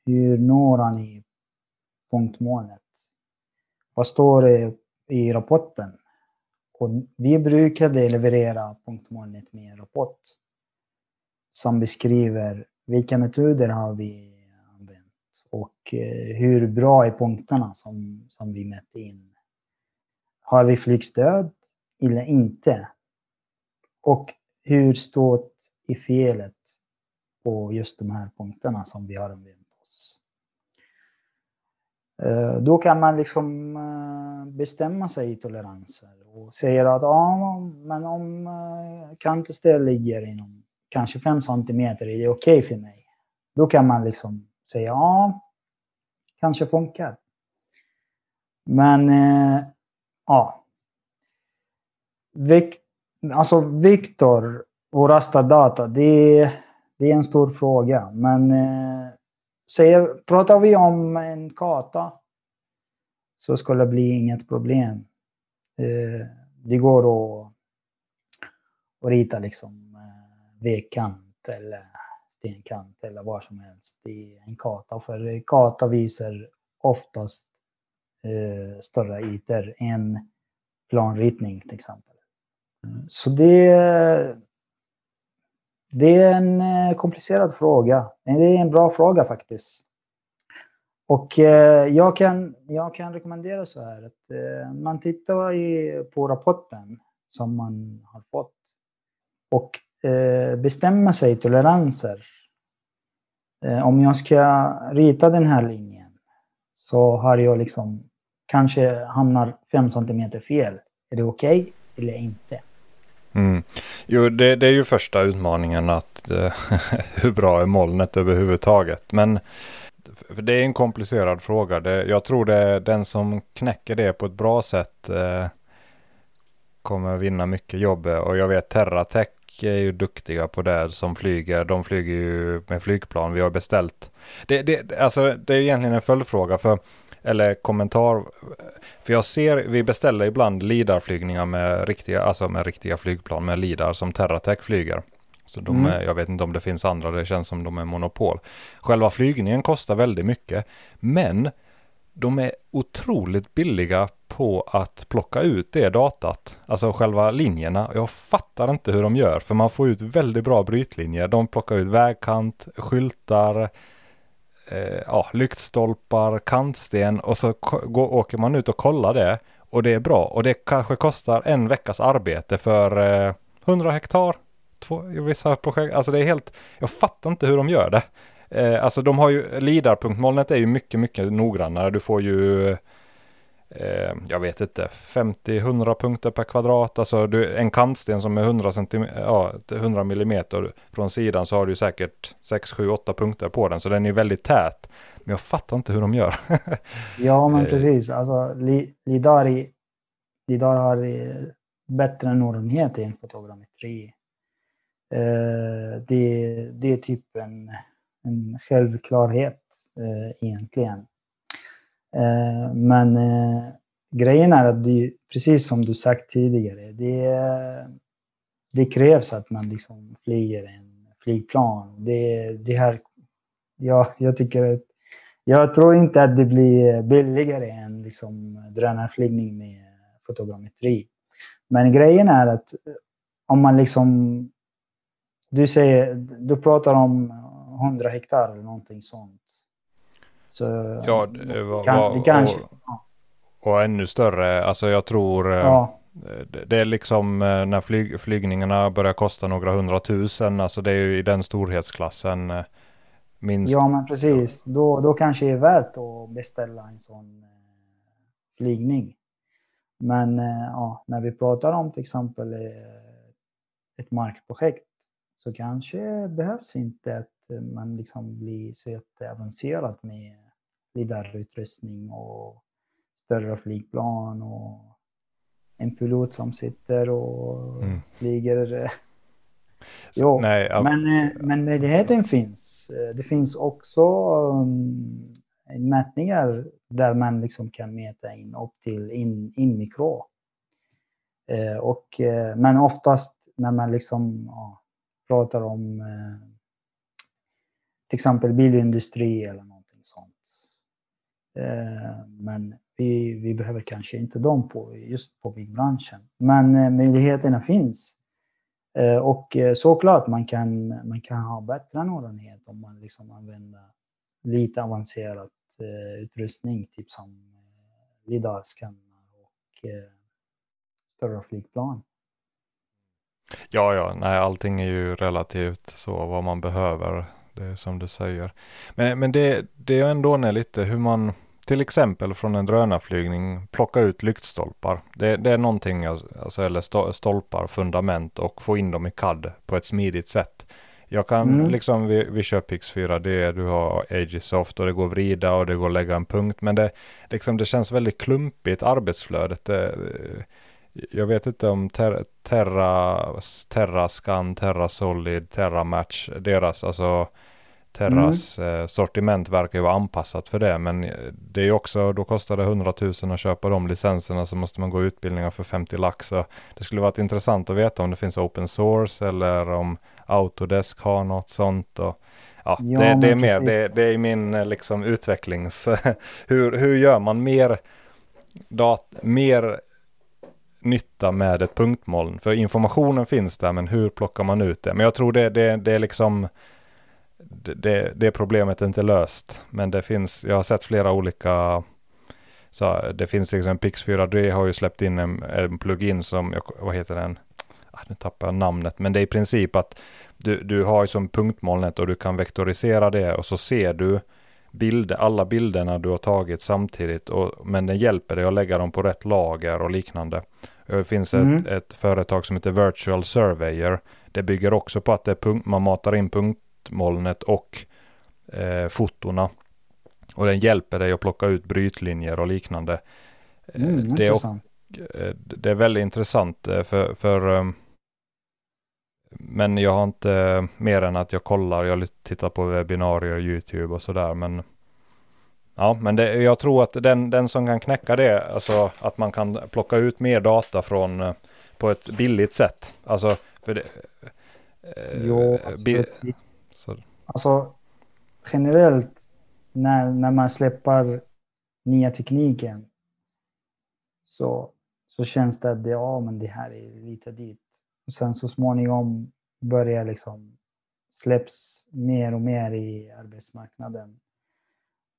Hur når ni punktmålet? Vad står det i rapporten. Och vi brukade leverera punktmolnet med en rapport som beskriver vilka metoder har vi använt och eh, hur bra är punkterna som, som vi mätte in. Har vi flygstöd? eller inte? Och hur stort är felet på just de här punkterna som vi har använt Eh, då kan man liksom eh, bestämma sig i toleranser och säga att ja, men om eh, ligger inom kanske 5 centimeter är det okej okay för mig. Då kan man liksom säga ja, kanske funkar. Men eh, ja, Vikt, alltså Viktor och rastardata, det, det är en stor fråga. Men säger, pratar vi om en karta så skulle det bli inget problem. Eh, det går att, att rita liksom eh, vägkant eller stenkant eller vad som helst i en karta. För karta visar oftast eh, större ytor än planritning till exempel. Så det, det är en eh, komplicerad fråga. Det är en bra fråga faktiskt. Och eh, jag kan, jag kan rekommendera så här att eh, man tittar i, på rapporten som man har fått och eh, bestämma sig toleranser. Eh, om jag ska rita den här linjen så har jag liksom kanske hamnar 5 centimeter fel. Är det okej okay eller inte? Mm. Jo, det, det, är ju första utmaningen att eh, hur bra är molnet överhuvudtaget. Men det är en komplicerad fråga. Det, jag tror det är den som knäcker det på ett bra sätt eh, kommer vinna mycket jobb. Och jag vet Terratech är ju duktiga på det som flyger. De flyger ju med flygplan. Vi har beställt. Det, det, alltså, det är egentligen en följdfråga. för eller kommentar. För jag ser, vi beställer ibland LIDAR-flygningar med riktiga, alltså med riktiga flygplan med LIDAR som Terratech flyger. Så de mm. är, jag vet inte om det finns andra, det känns som de är monopol. Själva flygningen kostar väldigt mycket, men de är otroligt billiga på att plocka ut det datat, alltså själva linjerna. Jag fattar inte hur de gör, för man får ut väldigt bra brytlinjer. De plockar ut vägkant, skyltar, eh, ja, lyktstolpar, kantsten och så går, åker man ut och kollar det och det är bra och det kanske kostar en veckas arbete för eh, 100 hektar. Två, i vissa projekt, alltså det är helt, jag fattar inte hur de gör det. Eh, alltså de har ju, LIDAR-punktmolnet är ju mycket, mycket noggrannare. Du får ju eh, jag vet inte, 50-100 punkter per kvadrat. Alltså du, en kantsten som är 100, cm, ja, 100 millimeter från sidan så har du säkert 6, 7, 8 punkter på den. Så den är väldigt tät. Men jag fattar inte hur de gör. ja, men eh. precis. Alltså, Lidar, Lidar har bättre noggrannhet än fotogrammetri. Eh, det, det är typ en, en självklarhet eh, egentligen. Eh, men eh, grejen är att det, precis som du sagt tidigare, det, det krävs att man liksom flyger en flygplan. Det, det här, ja, jag tycker att jag tror inte att det blir billigare än liksom drönarflygning med fotogrammetri. Men grejen är att om man liksom... Du säger, du pratar om 100 hektar eller någonting sånt. Så, ja, det, var, kan, det kanske... Och, och, ännu större, alltså jag tror... Eh, ja. Det, det är liksom eh, när flyg, flygningarna börjar kosta några hundratusen, alltså det är ju i den storhetsklassen eh, minst. Ja, men precis. Då, då kanske det är värt att beställa en sån flygning. Men ja, när vi pratar om till exempel ett markprojekt så kanske behövs inte att man liksom blir så jätteavancerad med LIDAR-utrustning och större flygplan och en pilot som sitter och mm. flyger. jo, nej, ja. men, eh, men möjligheten finns. Eh, det finns också um, mätningar där man liksom kan mäta in upp till in, in mikro. Eh, och, eh, men oftast när man liksom ja, pratar om till exempel bilindustri eller något Eh, men vi, vi behöver kanske inte dem på, just på byggbranschen. Men eh, möjligheterna finns. Eh, och såklart man kan, man kan ha bättre noggrannhet om man liksom använder lite avancerad utrustning, typ som lidar och större flygplan. Ja, ja, nej, allting är ju relativt så vad man behöver. Det är som du säger. Men, men det, det är ändå lite hur man till exempel från en drönarflygning plocka ut lyktstolpar. Det, det är någonting, alltså, eller stolpar, fundament och få in dem i CAD på ett smidigt sätt. Jag kan mm. liksom, vi, vi kör Pix 4D, du har Agisoft och det går att vrida och det går att lägga en punkt. Men det, liksom, det känns väldigt klumpigt arbetsflödet. Det, jag vet inte om ter, Terra, Terra Scan, Terra Solid, Terra Match, deras alltså Terras mm. Eh, sortiment verkar ju vara anpassat för det. Men det är också, då kostar det 100 000 att köpa de licenserna så måste man gå utbildningar för 50 lax. Så det skulle varit intressant att veta om det finns open source eller om Autodesk har något sånt. Och, ja, ja det, det, är mer, det, det, är min eh, liksom utvecklings... hur, hur gör man mer, dat, mer nytta med ett punktmoln? För informationen finns där, men hur plockar man ut det? Men jag tror det, det, det är liksom det, det problemet är inte löst. Men det finns, jag har sett flera olika så det finns till exempel Pix4D har ju släppt in en, en plugin som, vad heter den? Ah, nu tappar jag namnet, men det är i princip att du, du har ju som punktmolnet och du kan vektorisera det och så ser du bilder, alla bilderna du har tagit samtidigt. Och, men den hjälper dig att lägga dem på rätt lager och liknande. Det finns mm. ett, ett, företag som heter Virtual Surveyor. Det bygger också på att det punkt, man matar in punktmolnet och eh, fotona. Och den hjälper dig att plocka ut brytlinjer och liknande. Mm, det, är, eh, det är väldigt intressant eh, för, för um, men jag har inte mer än att jag kollar, jag tittar på webbinarier, YouTube och sådär. Men ja, men det, jag tror att den, den som kan knäcka det, alltså att man kan plocka ut mer data från eh, på ett billigt sätt. Alltså, för det, eh, jo, bi, så. Alltså generellt när, när man släpper nya tekniken så, så känns det att det, ja, men det här är lite dyrt. Och sen så småningom börjar liksom släpps mer och mer i arbetsmarknaden.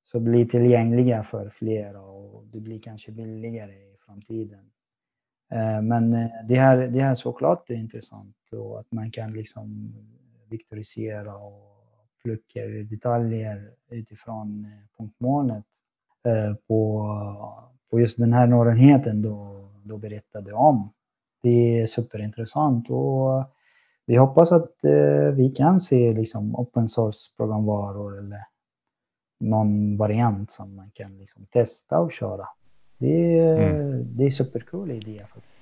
Så blir tillgängliga för fler och det blir kanske billigare i framtiden. Eh, men eh, det här, det här såklart är intressant och att man kan liksom viktorisera och plocka detaljer utifrån eh, punktmålet på, på just den här nådenheten då, då berättade om det är superintressant och vi hoppas att eh, vi kan se liksom open source programvaror eller någon variant som man kan liksom testa och köra. Det, mm. det är supercool idé faktiskt.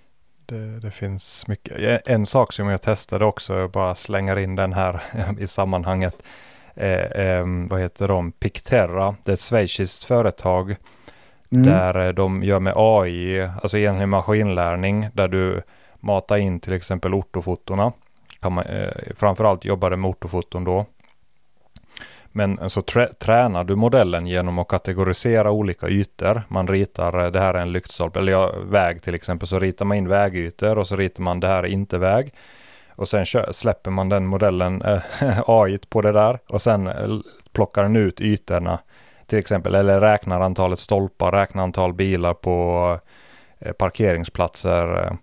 Det, det, finns mycket. En sak som jag testade också, jag bara slänger in den här i sammanhanget. Eh, eh, vad heter de? Picterra, det är ett schweiziskt företag Mm. Där de gör med AI, alltså egentligen maskinlärning, där du matar in till exempel ortofotona. Kan man, eh, framförallt jobbar det med ortofoton då. Men eh, så trä, tränar du modellen genom att kategorisera olika ytor. Man ritar, eh, det här är en lyktstolpe, eller ja, väg till exempel, så ritar man in vägytor och så ritar man det här är inte väg. Och sen släpper man den modellen, eh, äh, AI på det där och sen plockar den ut ytorna till exempel, eller räknar antalet stolpar, räknar antal bilar på äh, parkeringsplatser.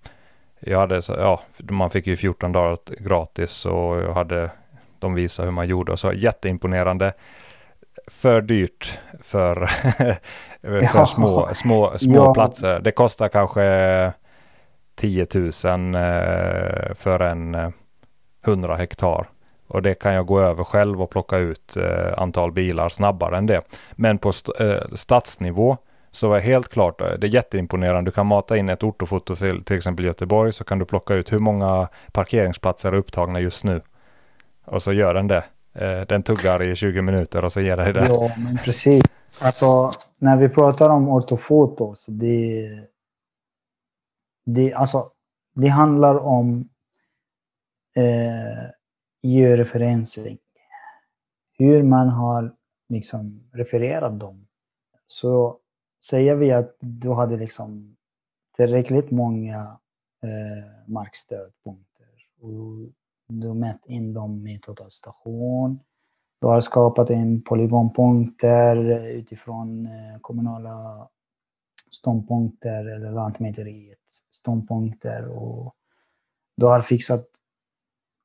Jag hade, ja, man fick ju 14 dagar gratis och jag hade, de visade hur man gjorde och så jätteimponerande. För dyrt för, för ja. små, små, små ja. platser. Det kostar kanske 10 000 eh, för en 100 hektar. Och det kan jag gå över själv och plocka ut eh, antal bilar snabbare än det. Men på st eh, stadsnivå så är helt klart, eh, det är jätteimponerande. Du kan mata in ett ortofoto till till exempel Göteborg så kan du plocka ut hur många parkeringsplatser är upptagna just nu. Och så gör den det. Eh, den tuggar i 20 minuter och så ger dig det. Ja, men precis. Alltså när vi pratar om ortofoto så det, det, alltså, det handlar om eh, georeferensering. Hur man har liksom refererat dem. Så säger vi att du hade liksom tillräckligt många eh, markstödpunkter och du har mätt in dem i totalstation. Du har skapat en polygonpunkter utifrån eh, kommunala ståndpunkter eller Lantmäteriets ståndpunkter och du har fixat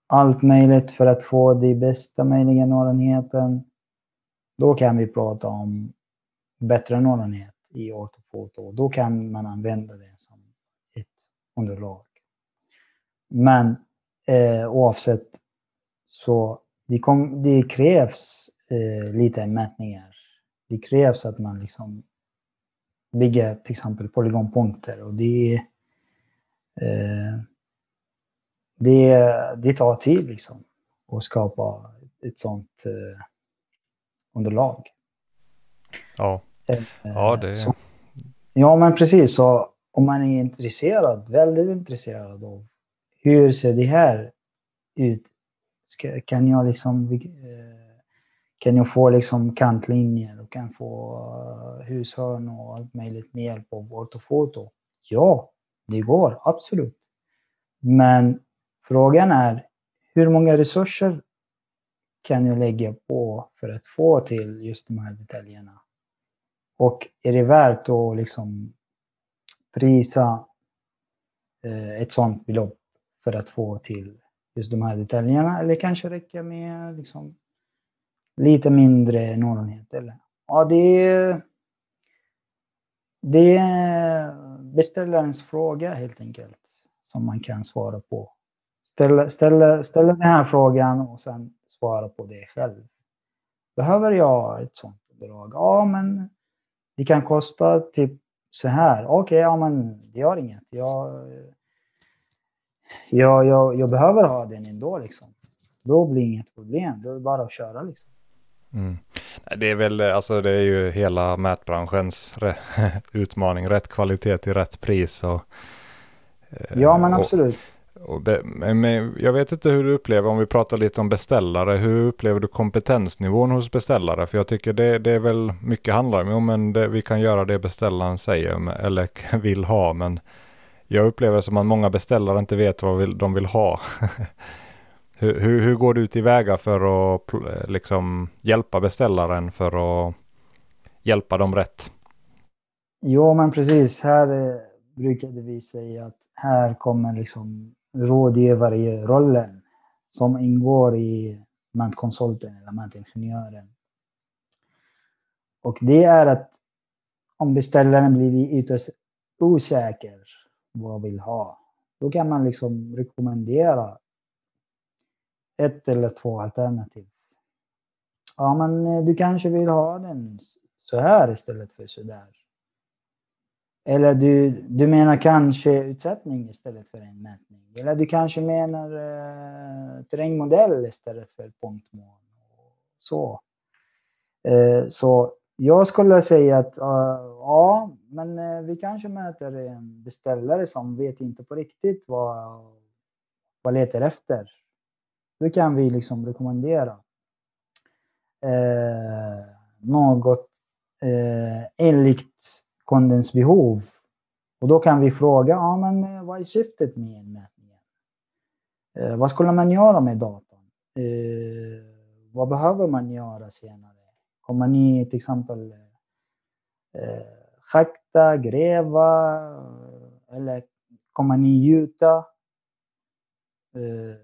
allt möjligt för att få de bästa möjliga norrenheten. Då kan vi prata om bättre norrenhet i ortofoto. Då kan man använda det som ett underlag. Men eh, oavsett så det, kom, det krävs eh, lite mätningar. Det krävs att man liksom bygger till exempel polygonpunkter och det, eh, det, det tar tid liksom att skapa ett sånt eh, underlag. Ja, eh, ja det så, Ja, men precis. Så om man är intresserad, väldigt intresserad av hur ser det här ut? Ska, kan jag liksom eh, kan jag få liksom kantlinjer och kan få eh, hushörn och allt möjligt med hjälp av ortofoto? Ja, det går absolut. Men frågan är hur många resurser kan jag lägga på för att få till just de här detaljerna? Och är det värt att liksom prisa eh, ett sådant belopp för att få till just de här detaljerna? Eller kanske räcka med liksom lite mindre noggrannhet. Eller? Ja, det är, det är beställarens fråga helt enkelt som man kan svara på. Ställa, ställa, ställa den här frågan och sen svara på det själv. Behöver jag ett sånt underlag? Ja, men det kan kosta typ så här. Okej, okay, ja men det gör inget. Jag, jag, jag, jag behöver ha den ändå liksom. Då blir det inget problem. Då är det bara att köra liksom. Mm. Det är väl, alltså det är ju hela mätbranschens utmaning, rätt kvalitet till rätt pris. Och, eh, ja, men absolut. Och be, men jag vet inte hur du upplever, om vi pratar lite om beställare, hur upplever du kompetensnivån hos beställare? För jag tycker det, det är väl mycket handlar om, men det, vi kan göra det beställaren säger eller vill ha, men jag upplever det som att många beställare inte vet vad de vill ha. Hur, hur, hur, går du tillväga för att liksom hjälpa beställaren för att hjälpa dem rätt? Jo, men precis. Här eh, brukade vi säga att här kommer liksom rådgivare-rollen som ingår i Mantkonsulten eller Mantingenjören. Och det är att om beställaren blir ytterst osäker vad vill ha, då kan man liksom rekommendera ett eller två alternativ. Ja, men eh, du kanske vill ha den så här istället för så där. Eller du, du menar kanske utsättning istället för en mätning. Eller du kanske menar eh, terrängmodell istället för punktmål. Så. Eh, så jag skulle säga att uh, ja, men uh, vi kanske möter en beställare som vet inte på riktigt vad, vad letar efter. Då kan vi liksom rekommendera uh, något uh, enligt kundens behov. Och då kan vi fråga, ja men vad är syftet med mätningen? Eh, vad skulle man göra med datorn? Vad behöver man göra senare? Kommer ni till exempel eh, schakta, gräva eller kommer ni gjuta? Eh,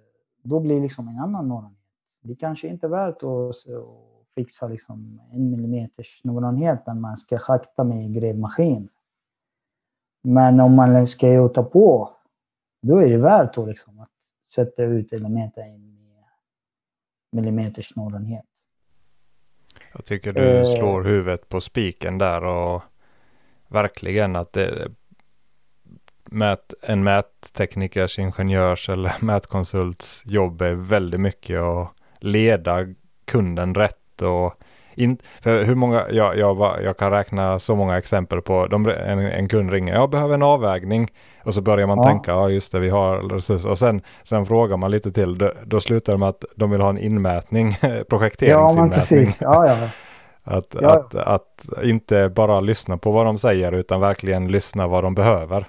då blir det liksom en annan noggrannhet. Det kanske inte är värt att fixa liksom en millimeters noggrannhet när man ska schakta med grävmaskin. Men om man ska gjuta på, då är det värt att, liksom att sätta ut elementen i en millimeters noggrannhet. Jag tycker du eh. slår huvudet på spiken där och verkligen att det, mät, en mätteknikers, ingenjörs eller mätkonsults jobb är väldigt mycket att leda kunden rätt och in, för hur många, jag, jag, jag kan räkna så många exempel på, de, en, en kund ringer, jag behöver en avvägning. Och så börjar man ja. tänka, ja just det, vi har resurser. Och sen, sen frågar man lite till, då, då slutar de med att de vill ha en inmätning, projekteringsinmätning. Ja, men precis. Ja, ja. Att, ja. Att, att inte bara lyssna på vad de säger utan verkligen lyssna vad de behöver.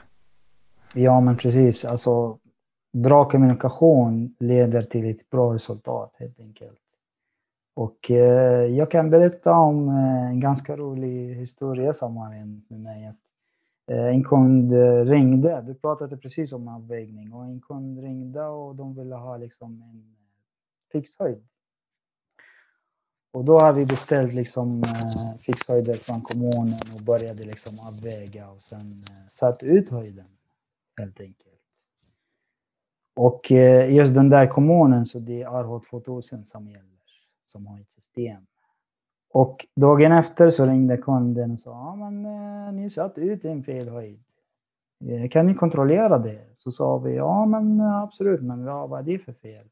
Ja, men precis. Alltså, bra kommunikation leder till ett bra resultat helt enkelt. Och eh, jag kan berätta om eh, en ganska rolig historia som har hänt med mig. Eh, en kund ringde, du pratade precis om avvägning, och en kund ringde och de ville ha liksom en fixhöjd. Och då har vi beställt liksom eh, fixhöjder från kommunen och började liksom avväga och sen eh, satt ut höjden helt enkelt. Och eh, just den där kommunen så det är RH 2000 som gäller som har ett system. Och dagen efter så ringde kunden och sa ja men eh, ni satt ut en fel höjd. Eh, kan ni kontrollera det? Så sa vi ja men eh, absolut men vad är det för fel?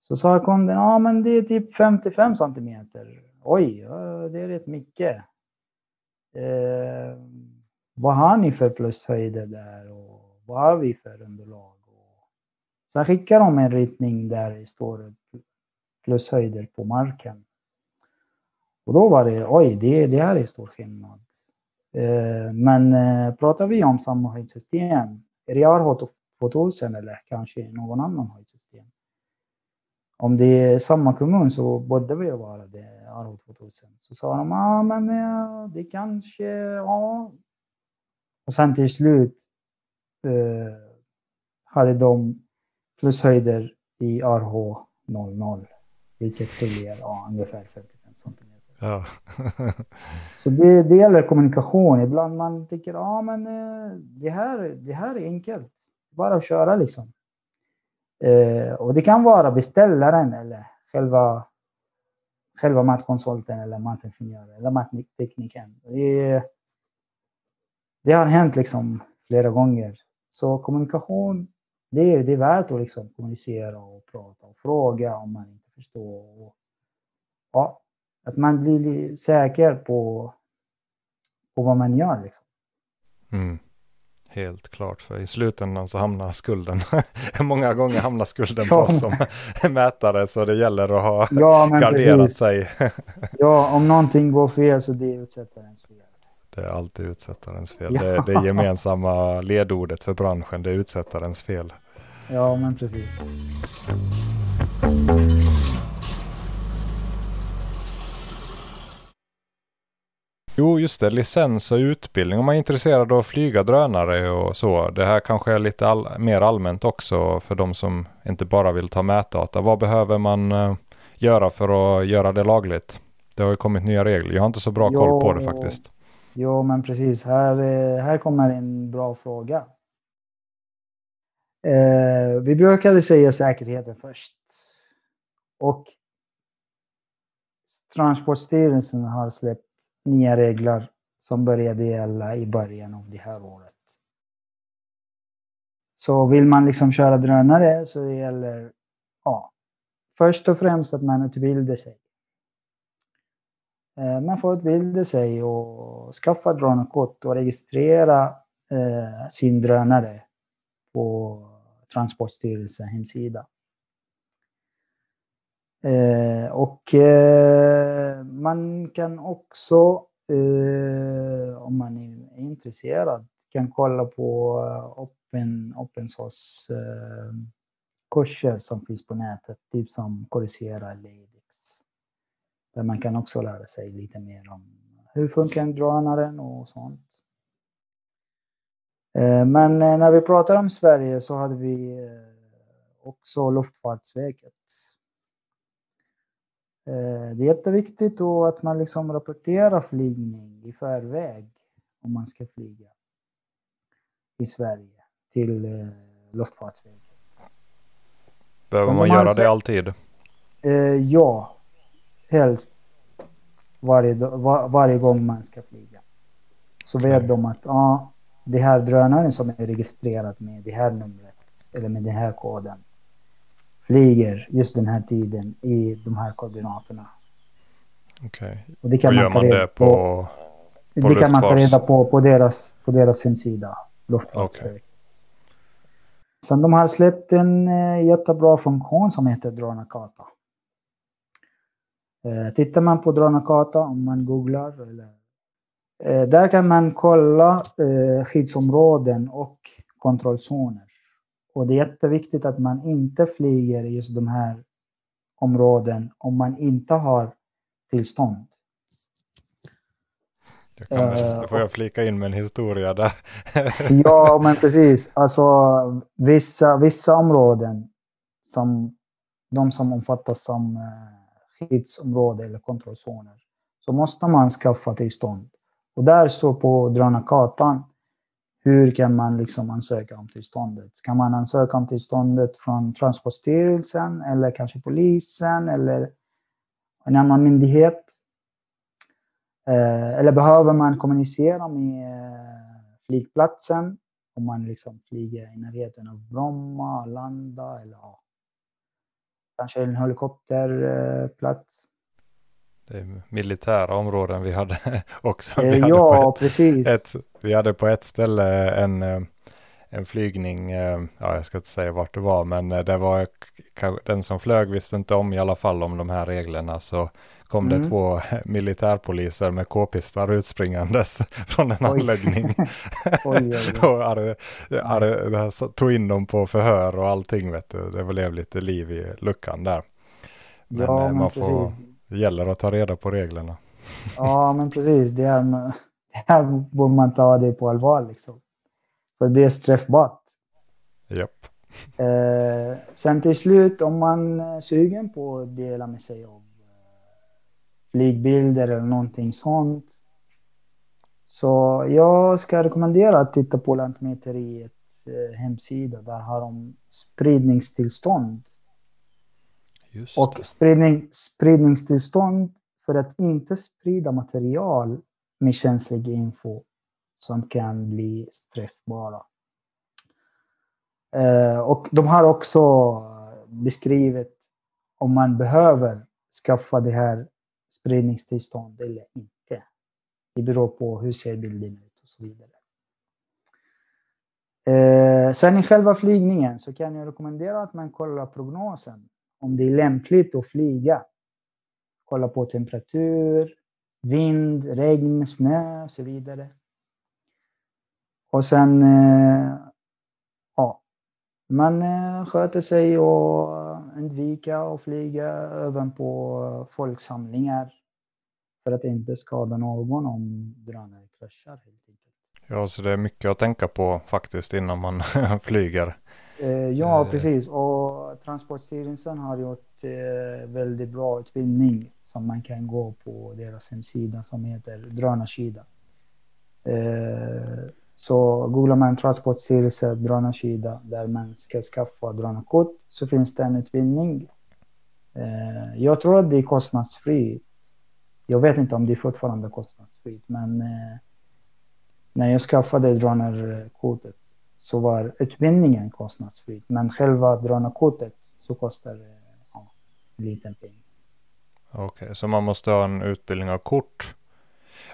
Så sa kunden, ja men det är typ 55 centimeter. Oj, det är rätt mycket. Eh, vad har ni för plushöjder där och vad har vi för underlag? Och sen skickar de en ritning där det står plus höjder på marken. Och då var det, oj, det, det här är stor skillnad. Eh, men eh, pratar vi om samma höjdsystem, är det RH 2000 eller kanske någon annan höjdsystem? om det är samma kommun så borde vi vara det, Arho 2000. Så sa de, ja ah, men eh, det kanske, ja. Och sen till slut eh, hade de plushöjder i RH 00, vilket skiljer ja, ungefär 55 centimeter. Ja. så det, det gäller kommunikation. Ibland man tycker, ja men eh, det här, det här är enkelt. Bara att köra liksom. Eh, och det kan vara beställaren eller själva, själva matkonsulten eller matingenjören eller matteknikern. Det, det har hänt liksom flera gånger. Så kommunikation, det är, det är värt att liksom kommunicera och prata och fråga om man Och, ja, att man blir säker på, på vad man gör. Liksom. Mm. Helt klart, för i slutändan så hamnar skulden, många gånger hamnar skulden på oss som mätare, så det gäller att ha ja, garderat precis. sig. ja, om någonting går fel så det är utsättarens fel. Det är alltid utsättarens fel. Ja. Det, det är gemensamma ledordet för branschen, det är utsättarens fel. Ja, men precis. Jo, just det. Licens och utbildning. Om man är intresserad av att flyga drönare och så. Det här kanske är lite all mer allmänt också för de som inte bara vill ta mätdata. Vad behöver man uh, göra för att göra det lagligt? Det har ju kommit nya regler. Jag har inte så bra jo, koll på det faktiskt. Jo, men precis. Här, eh, här kommer en bra fråga. Eh, vi brukade säga säkerheten först. Och Transportstyrelsen har släppt nya regler som började gälla i början av det här året. Så vill man liksom köra drönare så det gäller ja, först och främst att man utbildar sig. Eh, man får utbilda sig och skaffa drönarkort och registrera eh, sin drönare på Transportstyrelsens hemsida. Eh, och eh, man kan också, eh, om man är intresserad, kan kolla på eh, open, open source eh, kurser som finns på nätet, typ som Coursera eller edX. Där man kan också lära sig lite mer om hur funkar drönaren och sånt. Eh, men eh, när vi pratar om Sverige så hade vi eh, också Luftfartsverket det är jätteviktigt då att man liksom rapporterar flygning i förväg om man ska flyga i Sverige till eh, Luftfartsverket. Behöver man göra det alltid? Eh, ja, helst varje, var, varje gång man ska flyga. Så okay. vet de att ah, det här drönaren som är registrerad med det här numret eller med den här koden flyger just den här tiden i de här koordinaterna. Okej. Okay. Och det kan och man ta reda man på, på, på Det kan man ta reda på på deras, på deras hemsida, Luftfartsverket. Okay. Sen de har släppt en eh, jättebra funktion som heter Drönarkarta. Eh, tittar man på Drönarkarta, om man googlar, eller, eh, där kan man kolla skyddsområden och kontrollzoner. Och det är jätteviktigt att man inte flyger i just de här områden om man inte har tillstånd. Jag kan, uh, då får jag flika in med en historia där. ja, men precis. Alltså vissa, vissa områden som de som omfattas som eh, skyddsområde eller kontrollzoner så måste man skaffa tillstånd. Och där står på drönarkartan hur kan man liksom ansöka om tillståndet? Kan man ansöka om tillståndet från Transportstyrelsen eller kanske polisen eller en annan myndighet? Eh, eller behöver man kommunicera med eh, flygplatsen om man liksom flyger i närheten av Bromma, Arlanda eller ja, kanske en helikopterplats? Är militära områden vi hade också. Vi hade ja, precis. Ett, vi hade på ett ställe en, eh, en flygning, eh, ja jag ska inte säga vart det var, men eh, det var den som flög visste inte om i alla fall om de här reglerna. Så kom mm. det två militärpoliser med k-pistar utspringandes från en oj. anläggning. oj, oj, och hade, hade, tog in dem på förhör och allting vet du. Det blev lite liv i luckan där. Men, ja, man får, precis. Det gäller att ta reda på reglerna. ja, men precis. Det här, det här borde man ta det på allvar liksom. För det är straffbart. Japp. Eh, sen till slut, om man är sugen på att dela med sig av flygbilder eller någonting sånt. Så jag ska rekommendera att titta på Lantmäteriets eh, hemsida. Där har de spridningstillstånd. Just och spridning, spridningstillstånd för att inte sprida material med känslig info som kan bli straffbara. Eh, och de har också beskrivit om man behöver skaffa det här spridningstillstånd eller inte. Det beror på hur ser bilden ut och så vidare. Eh, sen i själva flygningen så kan jag rekommendera att man kollar prognosen. Om det är lämpligt att flyga. Kolla på temperatur, vind, regn, snö och så vidare. Och sen, eh, ja, man eh, sköter sig och undviker att flyga även på folksamlingar för att inte skada någon om drönare kraschar. Ja, så det är mycket att tänka på faktiskt innan man flyger. Eh, ja, eh. precis. Och Transportstyrelsen har gjort eh, väldigt bra utbildning som man kan gå på deras hemsida som heter Drönarskida. Så googlar man Transportstyrelse drönarskida där man ska skaffa drönarkort så finns det en utbildning. Jag tror att det är kostnadsfritt. Jag vet inte om det är fortfarande kostnadsfritt, men när jag skaffade drönarkortet så var utbildningen kostnadsfri, men själva drönarkortet så kostar det ja, en liten peng. Okej, okay, så man måste ha en utbildning av kort.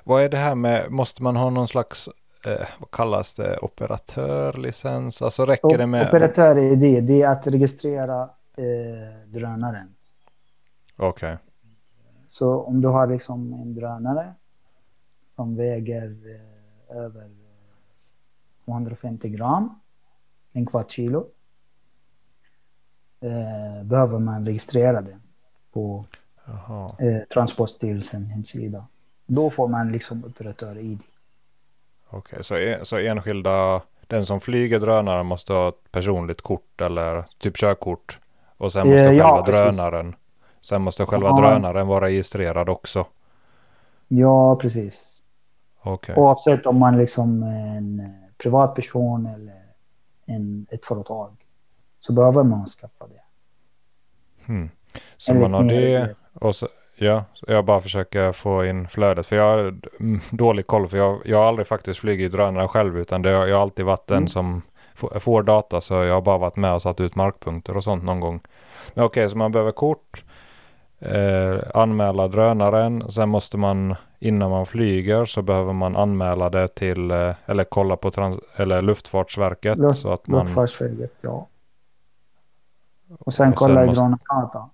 Vad är det här med, måste man ha någon slags eh, vad kallas det, operatörlicens? Alltså räcker o det med... Operatör är det, det är att registrera eh, drönaren. Okej. Okay. Så om du har liksom en drönare som väger eh, över 250 gram, en kvart kilo, eh, behöver man registrera det på eh, Transportstyrelsen hemsida. Då får man liksom operatör-id. Okej, okay, så, så enskilda, den som flyger drönaren måste ha ett personligt kort eller typ körkort. Och sen måste ja, själva drönaren, sen måste själva ja. drönaren vara registrerad också. Ja, precis. Okay. Oavsett om man liksom en privatperson eller en, ett företag. Så behöver man skaffa det. Hmm. Så Enligt man har det och så, Ja, jag bara försöker få in flödet. För jag har dålig koll. För jag, jag har aldrig faktiskt flugit drönare själv. Utan det, jag har alltid varit den mm. som får data. Så jag har bara varit med och satt ut markpunkter och sånt någon gång. Men okej, okay, så man behöver kort. Eh, anmäla drönaren. Sen måste man innan man flyger så behöver man anmäla det till eh, eller kolla på trans eller Luftfartsverket. Luft, så att man, Luftfartsverket, ja. Och sen och kolla i drönarkartan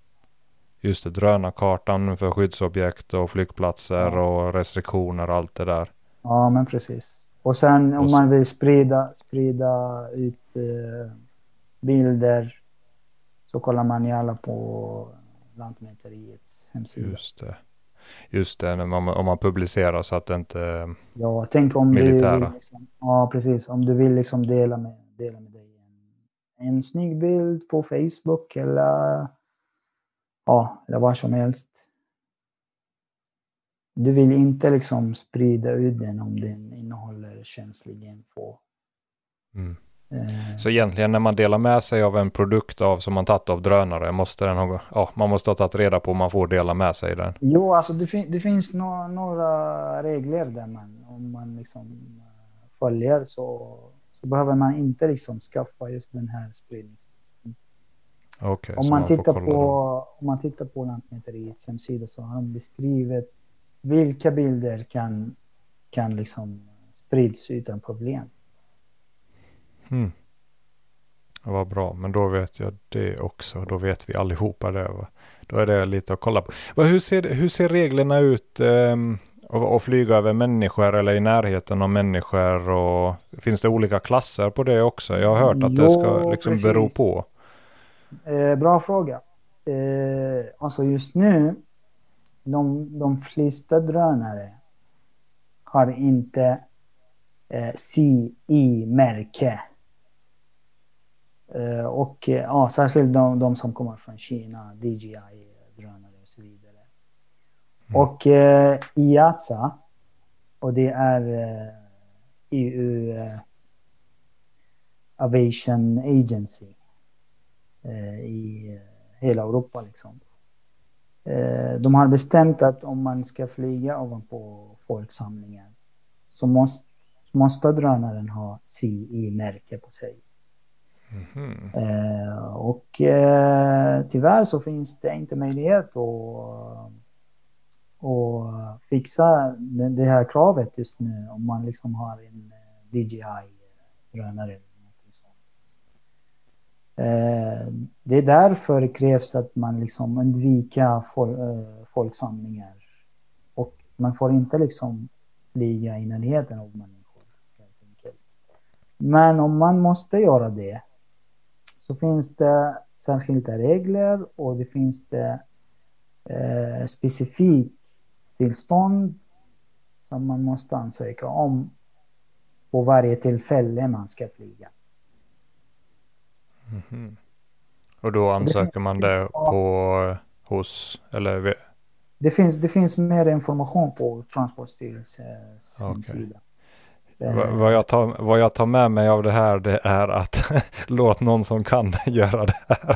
just det, drönarkartan för skyddsobjekt och flygplatser ja. och restriktioner och allt det där. Ja, men precis. Och sen om man vill sprida, sprida ut eh, bilder så kollar man gärna på Lantmäteriets hemsida. Just det. Just det, när man, om man publicerar så att det inte... Ja, tänk om Militära. du vill... Liksom, ja, precis. Om du vill liksom dela med, dela med dig en, en snygg bild på Facebook eller, ja, eller vad som helst. Du vill inte liksom sprida ut den om den innehåller känslig info. Mm. Eh, Så egentligen när man delar med sig av en produkt av, som man tagit av drönare, måste den ha, ja, man måste ha tagit reda på om man får dela med sig den. Jo, alltså det, fin det finns no några regler där man, om man liksom eh, följer så, så behöver man inte liksom skaffa just den här spridningstillståndet. Okej, Om man, tittar på, då. om man tittar på Lantmäteriets hemsida så har de beskrivit vilka bilder kan, kan liksom sprids utan problem. Mm. Det var bra, men då vet jag det också. Då vet vi allihopa det. Va? Då är det lite att kolla på. Va, hur, ser, hur ser reglerna ut um, att, flyga över människor eller i närheten av människor? Och, finns det olika klasser på det också? Jag har hört att det ska Jo, liksom precis. bero på. Eh, bra fråga. Eh, alltså just nu, de, de flesta drönare har inte eh, CI-märke. Eh, och eh, ja, särskilt de, de som kommer från Kina, DJI-drönare och så vidare. Mm. Och eh, IASA, och det är eh, EU eh, Aviation Agency eh, i hela Europa. Liksom. De har bestämt att om man ska flyga ovanpå folksamlingar så måste, måste drönaren ha CI-märke på sig. Mm. Eh, och eh, tyvärr så finns det inte möjlighet att, att fixa det, det här kravet just nu om man liksom har en eh, DJI-drönare. Eh, eh, det är därför det krävs att man liksom undviker fol, eh, folksamlingar. Och man får inte liksom flyga i närheten av människor. Helt enkelt. Men om man måste göra det så finns det särskilda regler och det finns det eh, specifikt tillstånd som man måste ansöka om på varje tillfälle man ska flyga. Mhm. Och då ansöker man det på hos, eller Det finns, det finns mer information på Transportstyrelsens Okej. hemsida. Eh, Vad jag, tar, vad jag tar med mig av det här det är att låt någon som kan göra det här.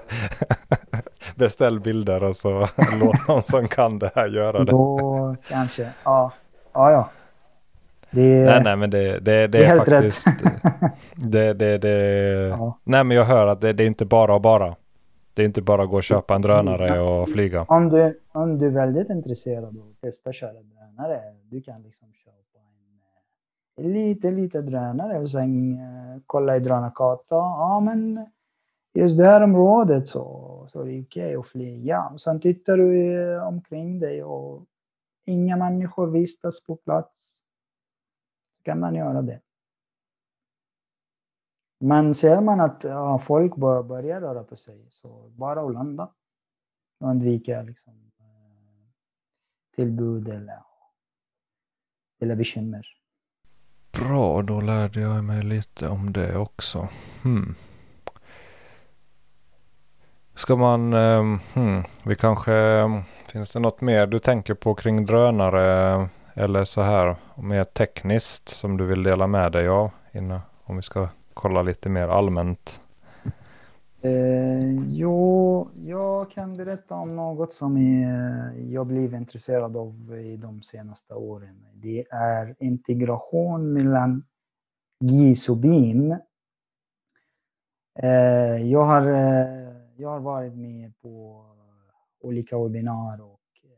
Beställ bilder och så låt någon som kan det här göra det. Då kanske, ja. Ja, ja. Det, Nej, nej, men det, det, det, är är helt faktiskt... Det, det, det, Ja. Nej, men jag hör att det, det är inte bara och bara. Det är inte bara att gå och köpa en drönare och flyga. Om du, om du är väldigt intresserad av att testa köra drönare, du kan liksom eh, lite, lite drönare och sen eh, kolla i drönarkartan. Ja, men just det här området så, så är det okej att flyga. Och sen tittar du eh, omkring dig och inga människor vistas på plats. Så kan man göra det. Men ser man att ja, folk bör, börjar röra på sig så bara att landa undvika liksom, eh, tillbud eller, eller bekymmer. Bra, då lärde jag mig lite om det också. Hmm. Ska man, ehm, hmm, vi kanske, ehm, finns det något mer du tänker på kring drönare eh, eller så här, mer tekniskt som du vill dela med dig av innan, om vi ska kolla lite mer allmänt? Eh, jo, jag kan berätta om något som jag blivit intresserad av i de senaste åren. Det är integration mellan GIS och BIM. Eh, jag, har, eh, jag har varit med på olika webbinarier och eh,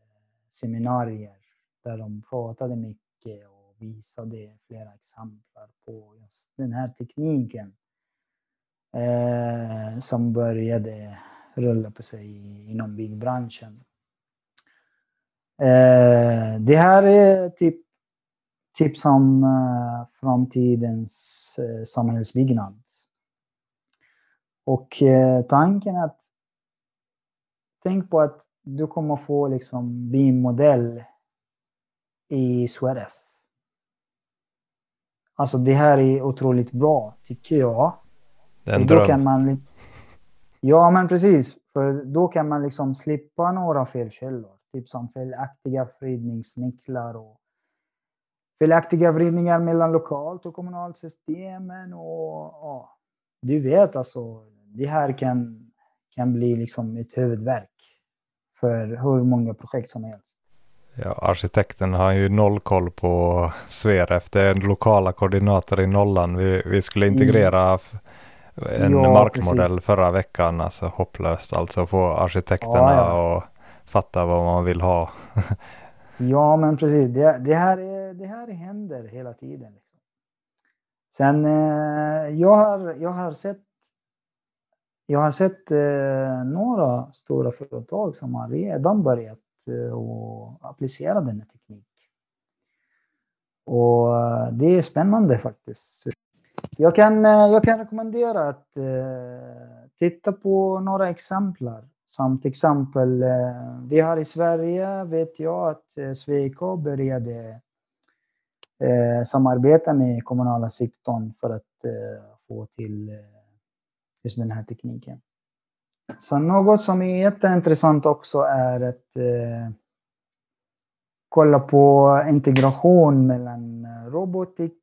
seminarier där de pratade mycket och visade flera exempel på just den här tekniken eh, som började rulla på sig inom byggbranschen. Eh, det här är typ, typ som eh, framtidens eh, samhällsbyggnad. Och eh, tanken att tänk på att du kommer få liksom BIM-modell i SWRF. Alltså det här är otroligt bra, tycker jag. Det är en då dröm. kan man... Ja, men precis. För då kan man liksom slippa några felkällor. Typ som felaktiga vridningsnycklar och felaktiga vridningar mellan lokalt och kommunalt systemen. Och, ja, du vet alltså, det här kan, kan bli liksom ett huvudverk för hur många projekt som helst. Ja, arkitekten har ju noll koll på Sveref. Det är lokala koordinater i nollan. Vi, vi skulle integrera f- en. Ja, markmodell förra veckan. Alltså hopplöst. Alltså få arkitekterna Ja, att fatta vad man vill ha. Ja, men precis. Det, det, här, är, det här händer hela tiden. Liksom. Sen, eh, jag, har, jag har sett, jag har sett eh, några stora företag som har redan börjat eh, och applicera denna teknik. Och eh, det är spännande faktiskt. Jag kan, eh, jag kan rekommendera att eh, titta på några exempel. Som till exempel, eh, vi har i Sverige, vet jag att eh, Sweco började eh, samarbeta med kommunala sektorn för att eh, få till eh, just den här tekniken. Så något som är jätteintressant också är att eh, kolla på integration mellan eh, robotik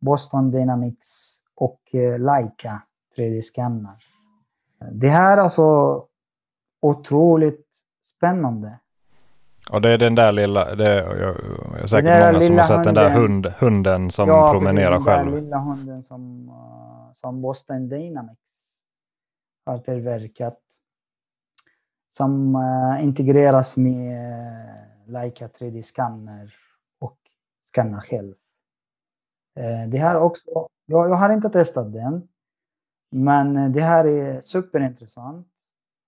Boston Dynamics och eh, Leica 3D-skannar. Det här är alltså otroligt spännande. Och det är den där lilla, det är, jag, jag är säkert Den många som har sett den där hunden. hund, hunden som Ja, promenerar precis, den själv. där lilla hunden som, eh, som Boston Dynamics har tillverkat. Som eh, integreras med Leica 3D-skanner och skannar själv. Eh, det här också, jag, jag har inte testat den. Men eh, det här är superintressant.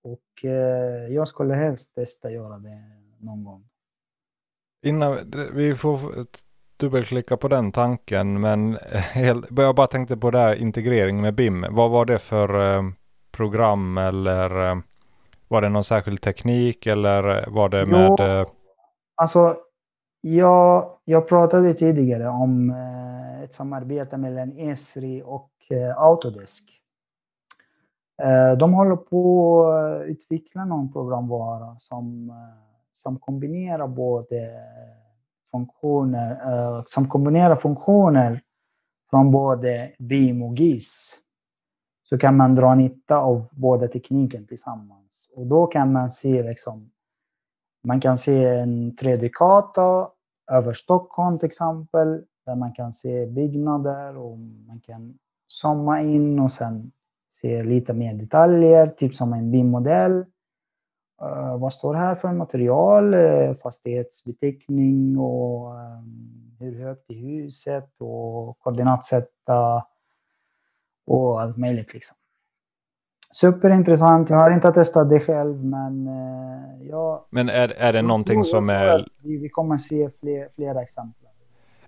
Och eh, jag skulle helst testa göra det någon gång. Innan, vi får dubbelklicka på den tanken men jag bara tänkte på det här integrering med BIM. Vad var det för program eller var det någon särskild teknik eller var det med... Alltså, jag, jag pratade tidigare om eh, ett samarbete mellan Esri och eh, Autodesk. Eh, de håller på att utveckla någon programvara som, som kombinerar både funktioner, som kombinerar funktioner från både BIM och GIS. Så kan man dra nytta av båda tekniken tillsammans. Och då kan man se liksom man kan se en 3D-karta över Stockholm till exempel, där man kan se byggnader och man kan zooma in och sen se lite mer detaljer, typ som en BIM-modell. Uh, eh, vad står här för material? Uh, fastighetsbeteckning och um, hur högt är huset och koordinatsätta och allt möjligt liksom. Superintressant. Jag har inte testat det själv, men uh, jag men är, är det någonting som är... vi kommer se fler, flera exempel.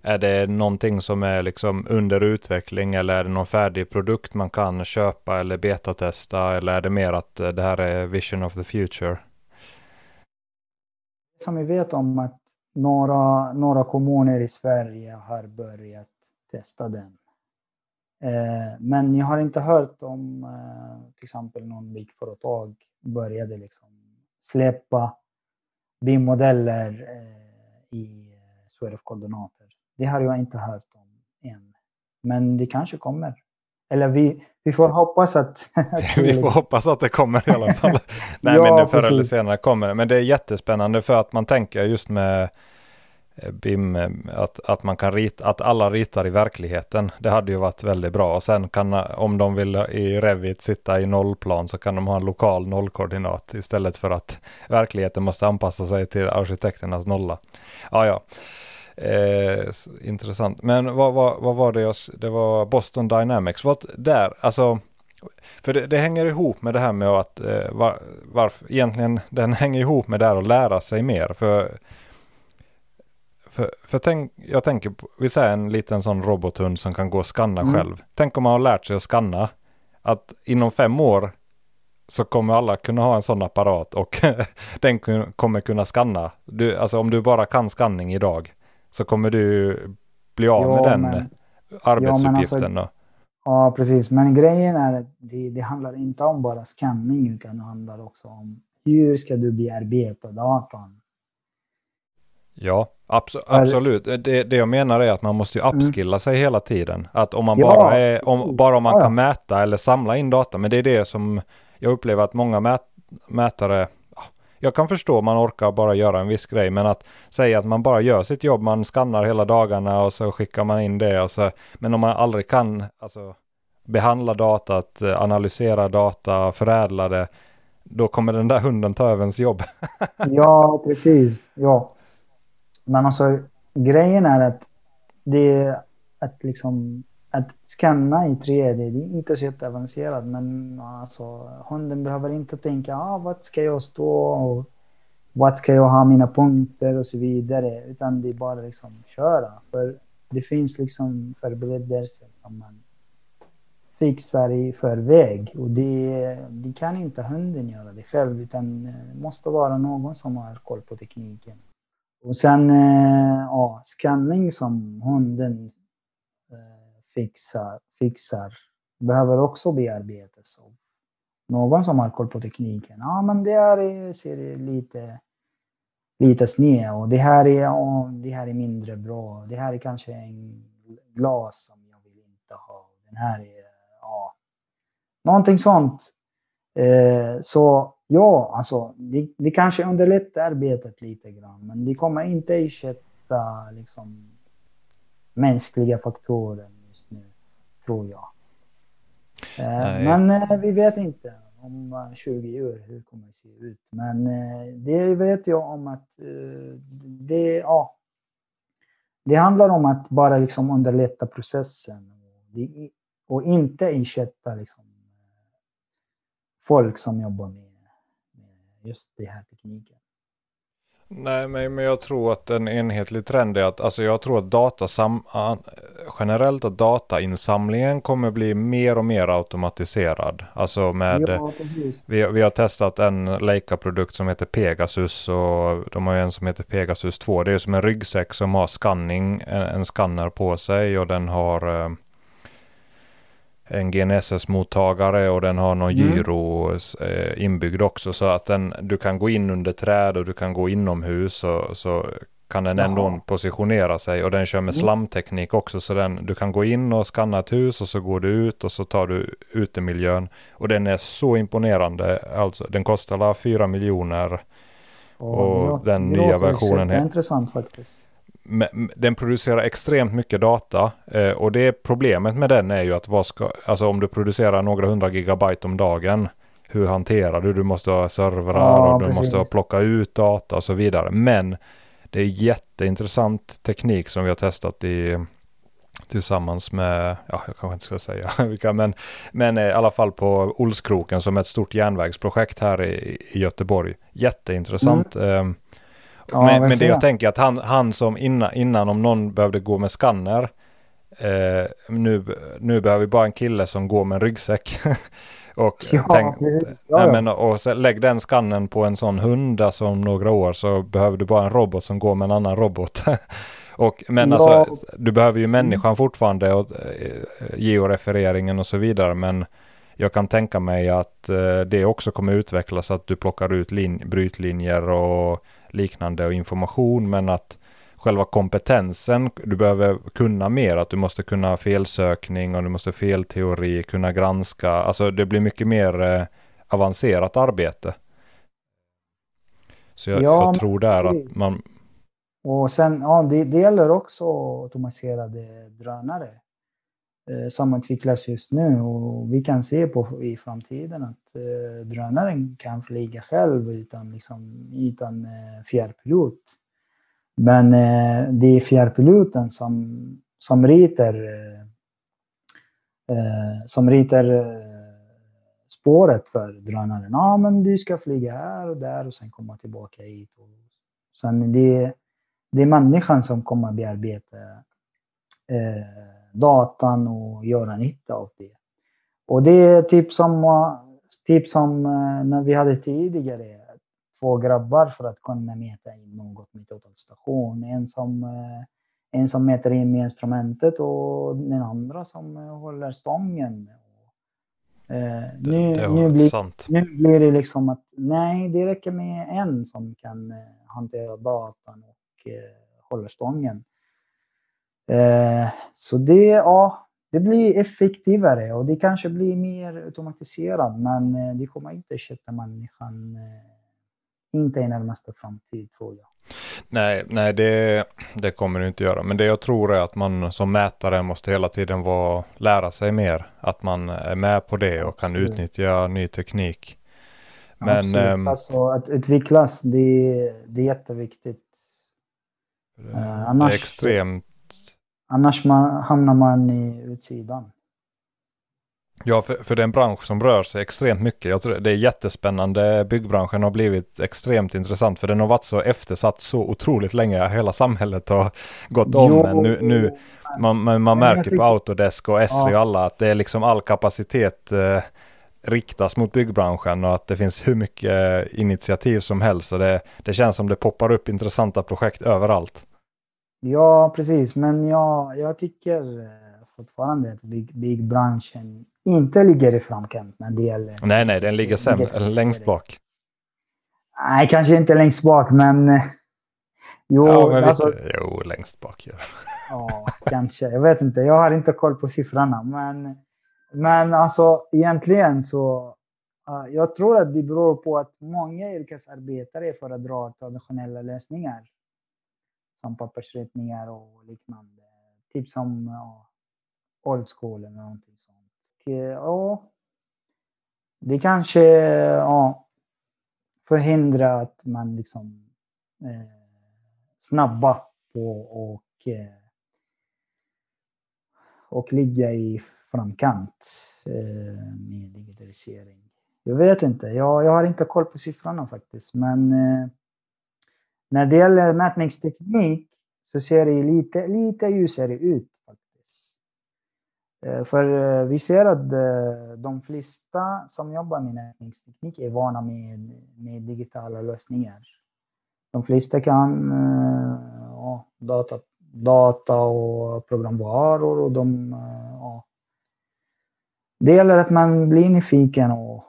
Är det någonting som är liksom under utveckling eller är det någon färdig produkt man kan köpa eller betatesta eller är det mer att eh, det här är vision of the future? Som vi vet om att några, några kommuner i Sverige har börjat testa den. Eh, men jag har inte hört om eh, till exempel någon byggföretag började liksom släppa BIM-modeller eh, i SWRF-koordinater. Det har jag inte hört om än. Men det kanske kommer. Eller vi, vi får hoppas att... Vi får hoppas att det kommer i alla fall. Nej Ja, men det förr eller senare kommer det. Men det är jättespännande för att man tänker just med Eh, BIM eh, att, att man kan rita, att alla ritar i verkligheten. Det hade ju varit väldigt bra. Och sen kan eh, om de vill i Revit sitta i nollplan så kan de ha en lokal nollkoordinat istället för att verkligheten måste anpassa sig till arkitekternas nolla. Ja, ja. Eh, intressant. Men vad, vad, vad var det jag, det var Boston Dynamics. Vad, där, alltså för det, det hänger ihop med det här med att eh, var, varför, egentligen den hänger ihop med det här att lära sig mer. För, för, för tänk, jag tänker, på, vi säger en liten sån robothund som kan gå och skanna Mm. själv. Tänk om man har lärt sig att skanna. Att inom fem år så kommer alla kunna ha en sån apparat och den kommer kunna skanna. Du, alltså om du bara kan skanning idag så kommer du bli av med den men, arbetsuppgiften. Ja, alltså, ja, precis. Men grejen är att det, det handlar inte om bara scanning utan det handlar också om hur ska du bearbeta datan? Ja, abso absolut. Det, det jag menar är att man måste ju mm. upskilla mm. sig hela tiden. Att om man ja. bara, är, om, bara om man kan mäta eller samla in data. Men det är det som jag upplever att många mät, mätare jag kan förstå man orkar bara göra en viss grej, men att säga att man bara gör sitt jobb, man skannar hela dagarna och så skickar man in det. Och så, men om man aldrig kan alltså, behandla datat, analysera data, förädla det, då kommer den där hunden ta över ens jobb. ja, precis. Ja. Men alltså grejen är att det är att liksom att skanna i 3D, det är inte så jätteavancerat, men alltså hunden behöver inte tänka, ah, vad ska jag stå och vad ska jag ha mina punkter och så vidare, utan det är bara liksom köra. För det finns liksom förberedelser som man fixar i förväg och det, det kan inte hunden göra det själv, utan det måste vara någon som har koll på tekniken. Och sen eh, ja, scanning som hunden eh, fixar, fixar behöver också bearbetas av någon som har koll på tekniken. Ja, men det här ser lite, lite sned och det här, är, ja, det här är mindre bra. Det här är kanske en glas som jag vill inte ha. Den här är, ja, någonting sånt. Eh, så Ja, alltså det, det kanske underlättar arbetet lite grann, men det kommer inte ersätta liksom mänskliga faktorer just nu, tror jag. Eh, men eh, vi vet inte om 20 år hur det kommer att se ut. Men eh, det vet jag om att eh, det, ja, det handlar om att bara liksom underlätta processen och inte ersätta liksom, folk som jobbar med just den här tekniken. Nej, men jag tror att en enhetlig trend är att, alltså jag tror att datasam, generellt att datainsamlingen kommer bli mer och mer automatiserad. Alltså med, ja, vi, vi har testat en Leica-produkt som heter Pegasus och de har en som heter Pegasus 2. Det är som en ryggsäck som har scanning, en, en skanner på sig och den har eh, en GNSS-mottagare och den har någon mm. gyro eh, inbyggd också så att den, du kan gå in under träd och du kan gå inomhus och så kan den ändå Jaha. positionera sig och den kör med mm. slamteknik också så den, du kan gå in och skanna ett hus och så går du ut och så tar du utemiljön och den är så imponerande alltså den kostar alla 4 miljoner och, och den nya versionen är intressant faktiskt den producerar extremt mycket data eh, och det problemet med den är ju att vad ska, alltså om du producerar några hundra gigabyte om dagen, hur hanterar du? Du måste ha servrar ja, och du precis. måste plocka ut data och så vidare. Men det är jätteintressant teknik som vi har testat i tillsammans med, ja jag kanske inte ska säga vilka, men, men i alla fall på Olskroken som är ett stort järnvägsprojekt här i, i Göteborg. Jätteintressant. Mm. Eh, Ja, men, men, det jag tänker att han, han som innan, innan om någon behövde gå med skanner eh, nu, nu behöver vi bara en kille som går med en ryggsäck. och, ja, tänk, ja, men, och så, lägg den skannen på en sån hund alltså om några år så behöver du bara en robot som går med en annan robot. och, men alltså, du behöver ju människan fortfarande och eh, georefereringen och så vidare. Men jag kan tänka mig att eh, det också kommer utvecklas att du plockar ut brytlinjer och liknande och information men att själva kompetensen, du behöver kunna mer, att du måste kunna felsökning och du måste felteori, kunna granska, alltså det blir mycket mer eh, avancerat arbete. Så jag, ja, jag tror där att man... Och sen, ja, det, det gäller också automatiserade drönare Eh, som utvecklas just nu och vi kan se på i framtiden att eh, drönaren kan flyga själv utan, liksom, utan eh, fjärrpilot. Men eh, det är fjärrpiloten som, som ritar, eh, eh som ritar eh, spåret för drönaren. Ja, men du ska flyga här och där och sen komma tillbaka hit. Och sen det, det är människan som kommer bearbeta eh, datan och göra nytta av det. Och det är typ som, typ som eh, när vi hade tidigare två grabbar för att kunna mäta in något med totalstation. En som, eh, en som mäter in med instrumentet och den andra som håller stången. Eh, nu, det, nu, blir, nu blir det liksom att nej, det räcker med en som kan eh, hantera datan och eh, håller stången. Eh, så det, ja, det blir effektivare och det kanske blir mer automatiserat, men eh, det kommer inte ersätta människan, eh, inte i närmaste framtid tror jag. Nej, nej det, det kommer det inte göra. Men det jag tror är att man som mätare måste hela tiden vara, lära sig mer. Att man är med på det och kan utnyttja ny teknik. Men, ähm, alltså, att utvecklas, det, det är jätteviktigt. Uh, annars, det är extremt. Annars man, hamnar man i utsidan. Ja, för, för det är en bransch som rör sig extremt mycket. Jag tror det är jättespännande. Byggbranschen har blivit extremt intressant för den har varit så eftersatt så otroligt länge. Hela samhället har gått om. Jo, men nu, nu man, man, man märker på Autodesk och Esri och alla att det är liksom all kapacitet eh, riktas mot byggbranschen och att det finns hur mycket initiativ som helst. Och det, det känns som det poppar upp intressanta projekt överallt. Ja, precis. Men jag, jag tycker eh, fortfarande att bygg, byggbranschen inte ligger i framkant när det gäller... Nej, nej, den ligger sämre, eller längst bak. Nej, kanske inte längst bak, men... Eh, jo, ja, men alltså, jo längst bak. Ja. ja, kanske. Jag vet inte. Jag har inte koll på siffrorna, men... Men alltså egentligen så... Uh, jag tror att det beror på att många yrkesarbetare föredrar traditionella lösningar. Som pappersritningar och liknande. Typ som ja, old school eller någonting Eh, ja, det kanske ja, förhindrar att man liksom eh, snabba på och, eh, och ligga i framkant eh, med digitalisering. Jag vet inte, jag, jag har inte koll på siffrorna faktiskt, men eh, när det gäller mätningsteknik så ser det lite, lite ljusare ut. faktiskt. Eh, för eh, vi ser att eh, de flesta som jobbar med mätningsteknik är vana med, med digitala lösningar. De flesta kan ja, data, data och programvaror och de... Ja. Det gäller att man blir nyfiken och,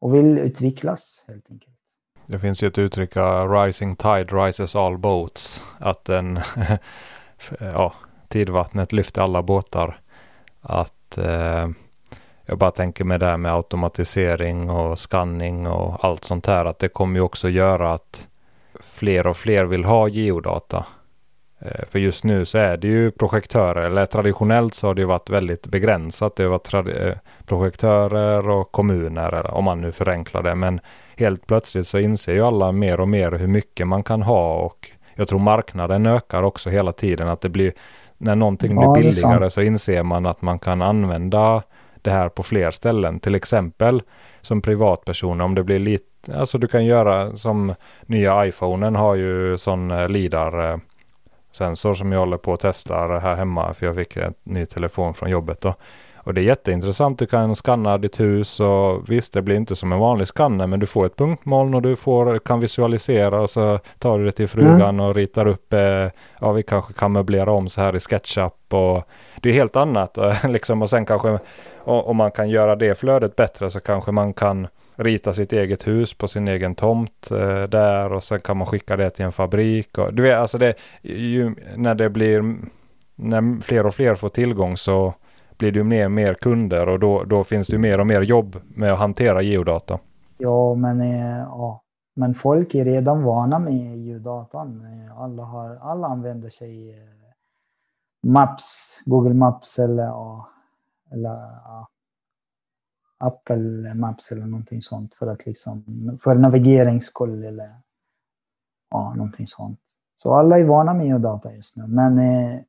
och vill utvecklas helt enkelt. Det finns ju ett uttryck, rising tide rises all boats. Att en, ja, tidvattnet lyfter alla båtar. Att eh, jag bara tänker med det här med automatisering och skanning och allt sånt här. Att det kommer ju också göra att fler och fler vill ha geodata. Eh, för just nu så är det ju projektörer, eller traditionellt så har det ju varit väldigt begränsat. Det har varit eh, projektörer och kommuner, om man nu förenklar det. Men helt plötsligt så inser ju alla mer och mer hur mycket man kan ha och jag tror marknaden ökar också hela tiden. Att det blir när någonting blir ja, billigare så inser man att man kan använda det här på fler ställen. Till exempel som privatperson om det blir lite, alltså du kan göra som nya iPhonen har ju sån eh, LIDAR sensor som jag håller på att testa här hemma för jag fick en ny telefon från jobbet då. Och det är jätteintressant. Du kan skanna ditt hus och visst, det blir inte som en vanlig skanner, men du får ett punktmoln och du får, kan visualisera och så tar du det till frugan mm. och ritar upp, eh, ja vi kanske kan möblera om så här i SketchUp och det är helt annat liksom och sen kanske om man kan göra det flödet bättre så kanske man kan rita sitt eget hus på sin egen tomt eh, där och sen kan man skicka det till en fabrik. Och, du vet, alltså det, ju, när det blir, när fler och fler får tillgång så blir det ju mer och mer kunder och då, då finns det mer och mer jobb med att hantera geodata. Ja, men, eh, ja. men folk är redan vana med geodatan. Eh, alla, har, alla använder sig eh, Maps, Google Maps eller, ja, eller ja, Apple Maps eller någonting sånt för att liksom för navigeringskoll eller ja, någonting sånt. Så alla är vana med geodata just nu. Men eh,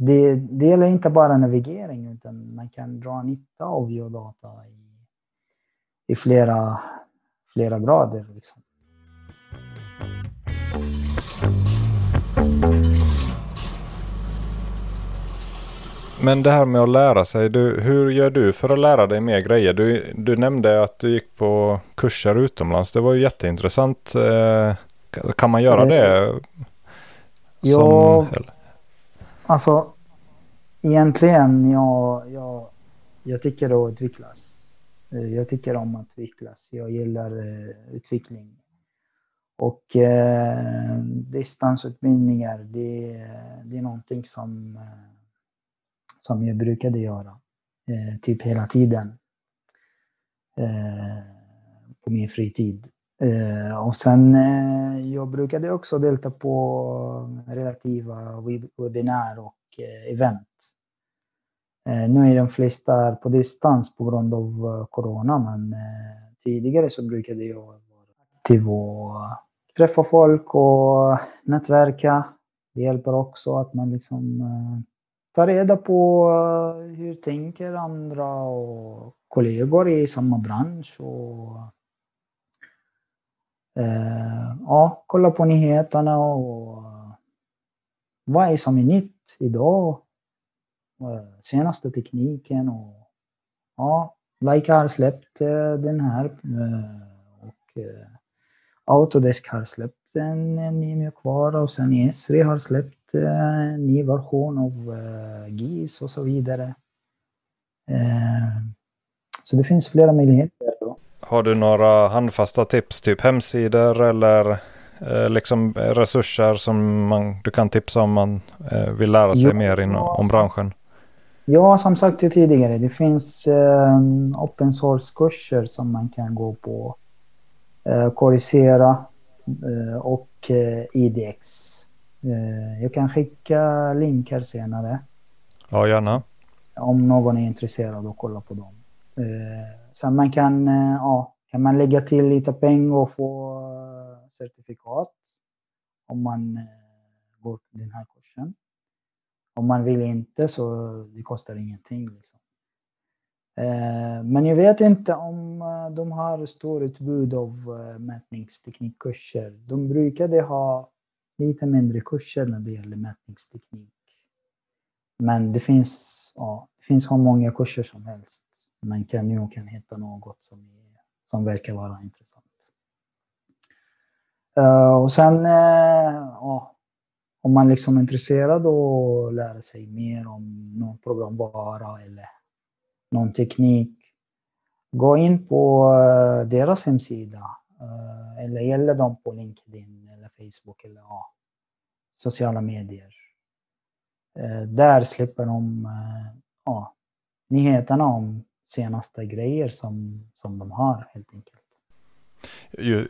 det, det gäller inte bara navigering utan man kan dra nytta av geodata i, i flera, flera grader. Liksom. Men det här med att lära sig, du, hur gör du för att lära dig mer grejer? Du, du nämnde att du gick på kurser utomlands, det var ju jätteintressant. Eh, kan man göra det? Ja, alltså egentligen jag, jag, jag tycker att utvecklas. Eh, jag tycker om att utvecklas. Jag gillar uh, utveckling. Och uh, distansutbildningar, det, det är någonting som, uh, som jag brukade göra. typ hela tiden. på min fritid. Eh, och sen eh, jag brukade också delta på relativa webbinar och eh, event. Eh, nu är de flesta på distans på grund av eh, corona, men eh, tidigare så brukade jag vara aktiv och träffa folk och nätverka. Det hjälper också att man liksom tar reda på hur tänker andra och kollegor i samma bransch. Och, Eh, ja, kolla på nyheterna och eh, vad är som är nytt idag eh, senaste tekniken och ja, Leica har släppt den här och Autodesk har släppt en, en ny mjukvara och sen Esri har släppt en ny version av GIS och så vidare. Så det finns flera möjligheter. Har du några handfasta tips, typ hemsidor eller liksom resurser som man, du kan tipsa om man vill lära sig jo, mer in, om branschen? Ja, som sagt tidigare, det finns eh, open source-kurser som man kan gå på. Eh, Coricera eh, och eh, IDX. Eh, jag kan skicka länkar senare. Ja, gärna. Om någon är intresserad och kolla på dem. Sen man kan, eh, ja, kan man lägga till lite pengar och få eh, certifikat om man eh, går den här kursen. Om man vill inte så det kostar ingenting. Liksom. Men jag vet inte om de har stort utbud av mätningsteknikkurser. De brukade ha lite mindre kurser när det gäller mätningsteknik. Men det finns, ja, det finns hur många kurser som helst. Man kan ju kan hitta något som, som verkar vara intressant. Eh, och sen, eh, ja, om man liksom är intresserad och lära sig mer om någon programvara eller någon teknik, gå in på eh, deras hemsida eller gäller dem på LinkedIn eller Facebook eller ja, sociala medier. Där slipper de ja, nyheterna om senaste grejer som, som de har helt enkelt.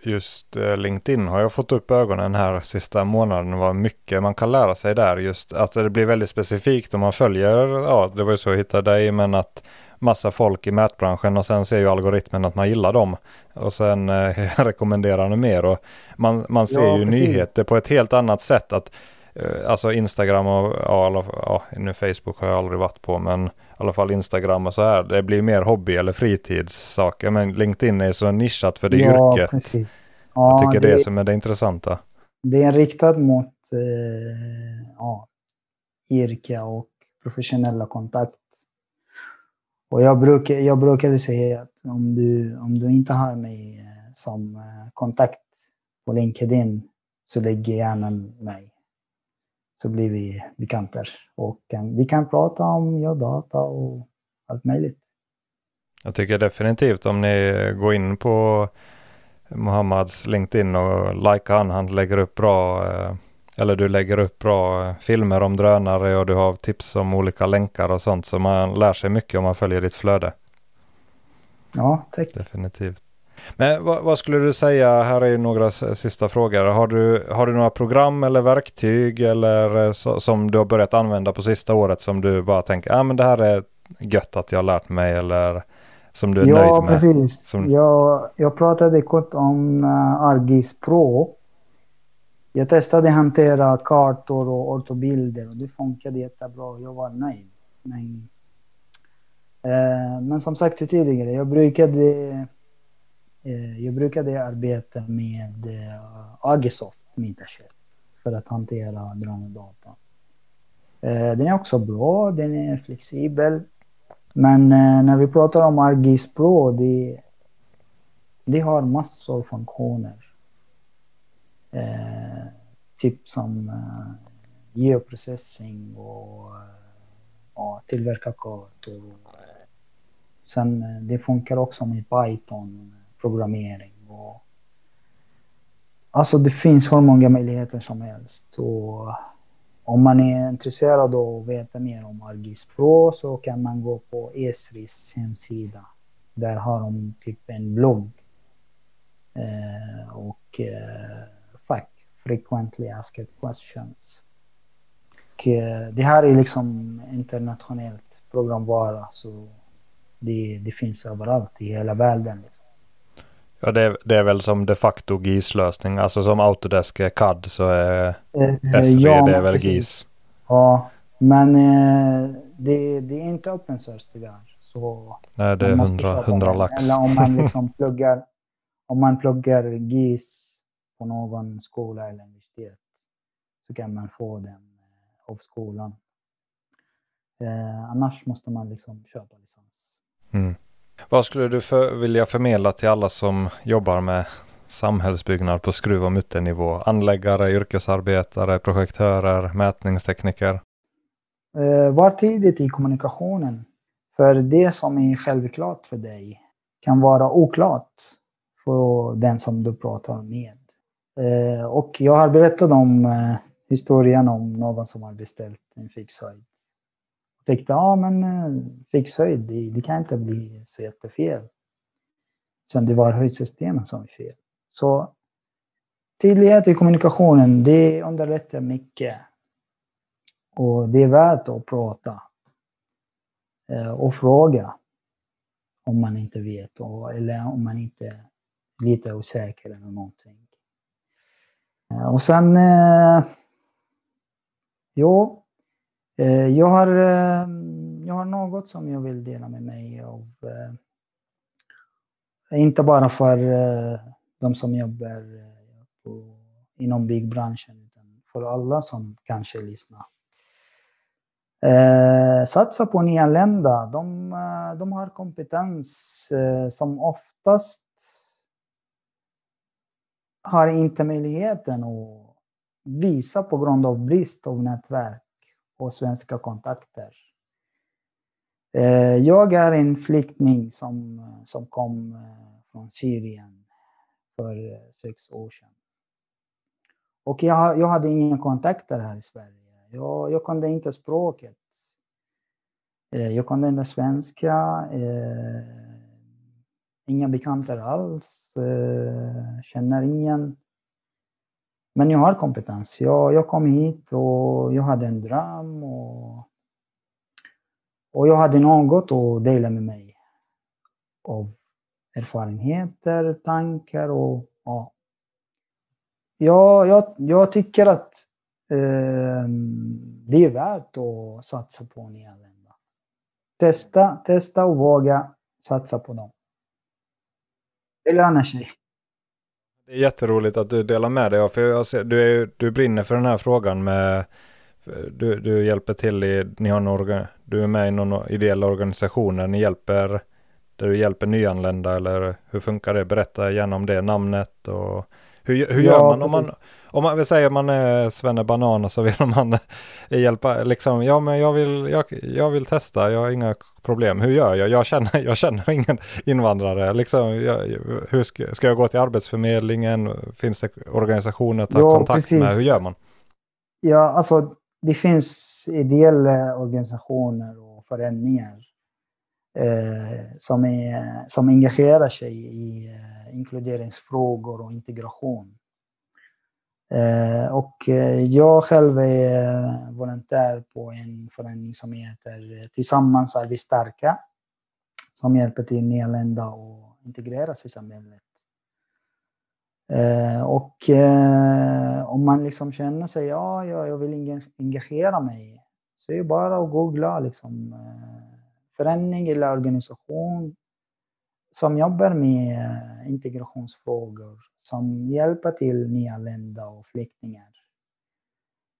Just eh, LinkedIn har jag fått upp ögonen här sista månaden vad mycket man kan lära sig där. Just att alltså det blir väldigt specifikt om man följer, ja det var ju så jag hittade dig, men att massa folk i mätbranschen och sen ser ju algoritmen att man gillar dem. Och sen eh, rekommenderar den mer och man, man ser ja, ju precis. nyheter på ett helt annat sätt. att Alltså Instagram och ja, ja, nu Facebook har jag aldrig varit på men i alla fall Instagram och så här. Det blir mer hobby eller fritidssaker. Men LinkedIn är så nischat för det ja, yrket. Precis. Ja, jag tycker det, det är som är det intressanta. Det är riktat mot eh, ja, yrke och professionella kontakt. Och jag, brukar, jag brukade säga att om du, om du inte har mig eh, som eh, kontakt på LinkedIn så lägg gärna mig så blir vi bekanter. Och vi kan prata om data och allt möjligt. Jag tycker definitivt om ni går in på Mohammads LinkedIn och likar han. Han lägger upp bra, eh, eller du lägger upp bra filmer om drönare och du har tips om olika länkar och sånt. Så man lär sig mycket om man följer ditt flöde. Ja, tack. Definitivt. Men vad, vad, skulle du säga, här är ju några sista frågor. Har du, har du några program eller verktyg eller eh, så, som du har börjat använda på sista året som du bara tänker, ja ah, men det här är gött att jag har lärt mig eller som du är ja, nöjd med? Ja, precis. Som... Jag, jag pratade kort om uh, Argis Pro. Jag testade hantera kartor och ortobilder och det funkade jättebra. Jag var nöjd. Men, uh, men som sagt tidigare, jag brukade Eh, jag brukade arbeta med eh, Agisoft Metashare för att hantera drönardata. Eh, den är också bra, den är flexibel. Men när vi pratar om Argis Pro, det, det har massor av funktioner. typ som geoprocessing och ja, tillverka kartor. Sen det funkar också med Python, programmering och Alltså det finns hur många möjligheter som helst. Och om man är intresserad av att veta mer om Argis Pro så kan man gå på Esris hemsida. Där har de typ en blogg. Eh, och eh, fack, frequently asked questions. Och, eh, det här är liksom internationellt programvara så det, det finns överallt i hela världen. Liksom. Ja, det är, det är väl som de facto GIS-lösning. Alltså som Autodesk är CAD så är eh, SV ja, det är väl precis. GIS. Ja, men eh, det, det, är inte open source tyvärr. Så Nej, det är 100, 100 lax. Eller om man liksom pluggar, om man pluggar GIS på någon skola eller universitet så kan man få den eh, av skolan. Eh, annars måste man liksom köpa licens. Mm. Vad skulle du för, vilja förmedla till alla som jobbar med samhällsbyggnad på skruv och mutternivå? Anläggare, yrkesarbetare, projektörer, mätningstekniker? Eh, var tidigt i kommunikationen. För det som är självklart för dig kan vara oklart för den som du pratar med. Eh, och jag har berättat om eh, historien om någon som har beställt en fixhöjd tänkte, ja men eh, fixhöjd, det, det kan inte bli så jättefel. Sen det var höjdsystemet som var fel. Så tydlighet i kommunikationen, det underlättar mycket. Och det är värt att prata eh, och fråga om man inte vet eller om man inte är lite osäker eller någonting. Eh, och sen, jo, Eh, jag har, ehm, jag har något som jag vill dela med mig av. Eh, inte bara för eh, de som jobbar på, inom byggbranschen, utan för alla som kanske lyssnar. Eh, satsa på nyanlända. De, de har kompetens eh, som oftast har inte möjligheten att visa på grund av brist av nätverk och svenska kontakter. Eh, jag är en flykting som, som kom eh, från Syrien för eh, sex år sedan. Och jag, jag hade inga kontakter här i Sverige. Jag, jag kunde inte språket. Jag kunde inte svenska. Inga bekanta alls. Känner ingen. Men jag har kompetens. Jag, jag kom hit och jag hade en dröm och, och jag hade något att dela med mig av erfarenheter, tankar och ja. Jag, jag, jag tycker att eh, det är värt att satsa på nyanlända. Testa, testa och våga satsa på dem. Det lönar sig. Det är jätteroligt att du delar med dig av, för jag ser, du, är, du brinner för den här frågan med, du, du hjälper till i, ni har någon, du är med i någon ideell organisation, ni hjälper, där du hjälper nyanlända eller hur funkar det? Berätta gärna om det, namnet och hur, hur gör man om man om man vill säga man är Svenne Banan och så vill man hjälpa, liksom, ja men jag vill, jag, jag vill testa, jag har inga problem, hur gör jag? Jag känner, jag känner ingen invandrare, liksom, jag, hur ska, ska jag gå till Arbetsförmedlingen? Finns det organisationer att ta ja, kontakt precis. med? Hur gör man? Ja, alltså det finns ideella organisationer och föreningar eh, som, är, som engagerar sig i eh, inkluderingsfrågor och integration. Eh, och eh, jag själv är eh, volontär på en förening som heter Tillsammans är vi starka. Som hjälper till nyanlända att integreras i samhället. Eh, och om man liksom känner sig, ja, jag vill engagera mig. Så är det bara att googla liksom, förening eller organisation som jobbar med eh, integrationsfrågor, som hjälper till nyanlända och flyktingar.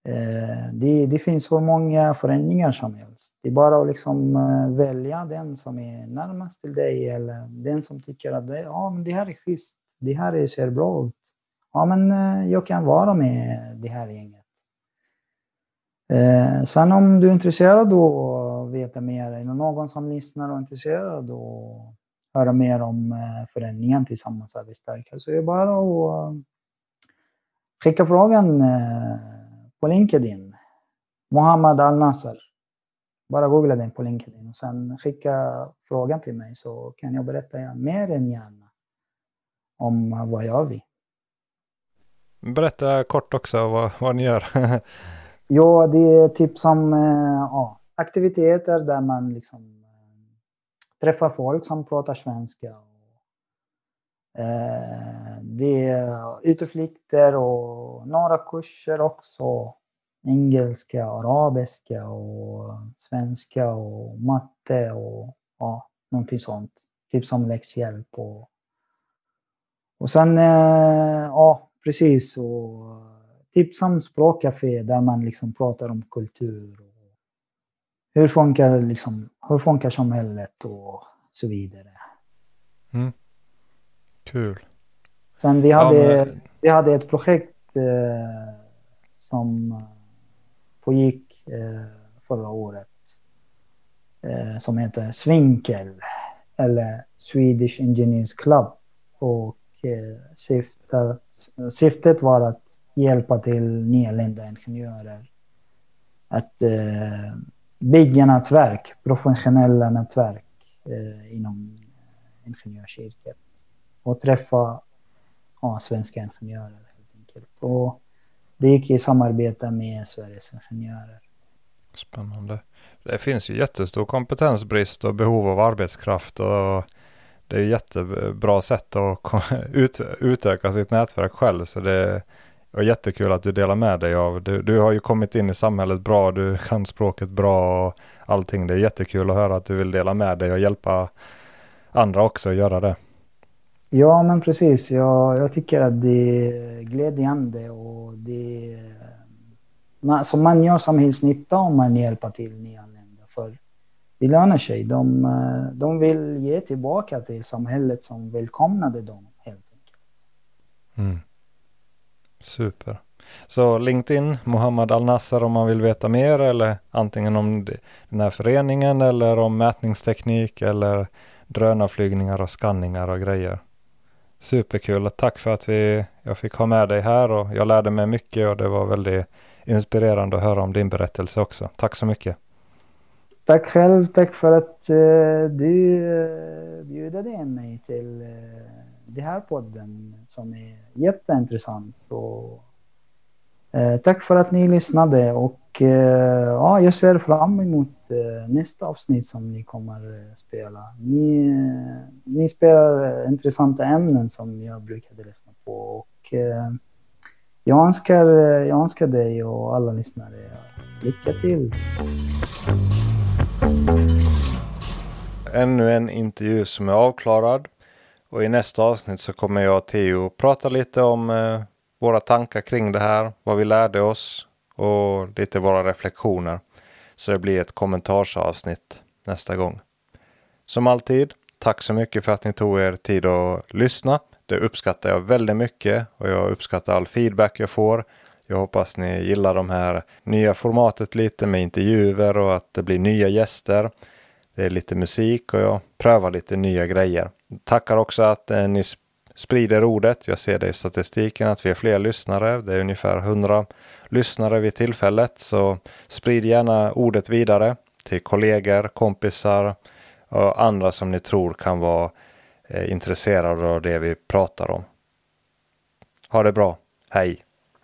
Eh, det, det finns hur många förändringar som helst. Det är bara att liksom eh, välja den som är närmast till dig eller den som tycker att det, ja, men det här är schysst, det här ser bra ut. Ja, men jag kan vara med det här gänget. Sen om du är intresserad av att veta mer, eller någon som lyssnar och är intresserad och höra mer om eh, föreningen Tillsammans är vi starka så är det bara att eh, skicka frågan eh, på LinkedIn. Mohammad Al-Nasser. Bara googla den på LinkedIn och sen skicka frågan till mig så kan jag berätta mer än gärna om vad gör vi. Berätta kort också vad, vad ni gör. ja, det är typ som ja, aktiviteter där man liksom träffar folk som pratar svenska. Eh, det är utflykter och några kurser också. Engelska, arabiska och svenska och matte och ja, någonting sånt. Typ som läxhjälp. Och, och sen, eh, ja precis. Och, eh, typ som språkcafé där man liksom pratar om kultur hur funkar, liksom, hur funkar samhället och så vidare. Mm. Kul. Sen vi hade, ja, men... vi hade ett projekt eh, som pågick eh, förra året eh, som heter Svinkel eller Swedish Engineers Club. Och eh, syftet, syftet var att hjälpa till nyanlända ingenjörer att bygga nätverk, professionella nätverk eh, inom ingenjörsyrket och träffa ja, svenska ingenjörer helt enkelt. Och det gick i samarbete med Sveriges ingenjörer. Spännande. Det finns ju jättestor kompetensbrist och behov av arbetskraft och det är jättebra sätt att utöka sitt nätverk själv. Så det, var jättekul att du delar med dig av. Du, du har ju kommit in i samhället bra, du kan språket bra och allting. Det är jättekul att höra att du vill dela med dig och hjälpa andra också att göra det. Ja, men precis. Jag, jag tycker att det är glädjande och det man, så man gör samhällsnytta om man hjälper till nyanlända. För det lönar sig. De, de vill ge tillbaka till samhället som välkomnade dem helt enkelt. Mm. Super. Så LinkedIn, Muhammad Al-Nasser om man vill veta mer eller antingen om den här föreningen eller om mätningsteknik eller drönarflygningar och skanningar och grejer. Superkul. Tack för att vi, jag fick ha med dig här och jag lärde mig mycket och det var väldigt inspirerande att höra om din berättelse också. Tack så mycket. Tack själv. Tack för att uh, du uh, bjöd in mig till uh, det här podden som är jätteintressant. Och, eh, tack för att ni lyssnade och eh, ja, jag ser fram emot eh, nästa avsnitt som ni kommer eh, spela. Ni, eh, ni spelar eh, intressanta ämnen som jag brukade lyssna på och eh, jag, önskar, eh, jag önskar dig och alla lyssnare lycka till. Ännu en intervju som är avklarad. Och i nästa avsnitt så kommer jag och Theo prata lite om eh, våra tankar kring det här, vad vi lärde oss och lite våra reflektioner. Så det blir ett kommentarsavsnitt nästa gång. Som alltid, tack så mycket för att ni tog er tid att lyssna. Det uppskattar jag väldigt mycket och jag uppskattar all feedback jag får. Jag hoppas ni gillar de här nya formatet lite med intervjuer och att det blir nya gäster. Det är lite musik och jag prövar lite nya grejer. Tackar också att eh, ni sprider ordet. Jag ser det i statistiken att vi är fler lyssnare. Det är ungefär 100 lyssnare vid tillfället. Så sprid gärna ordet vidare till kollegor, kompisar och andra som ni tror kan vara eh, intresserade av det vi pratar om. Ha det bra. Hej!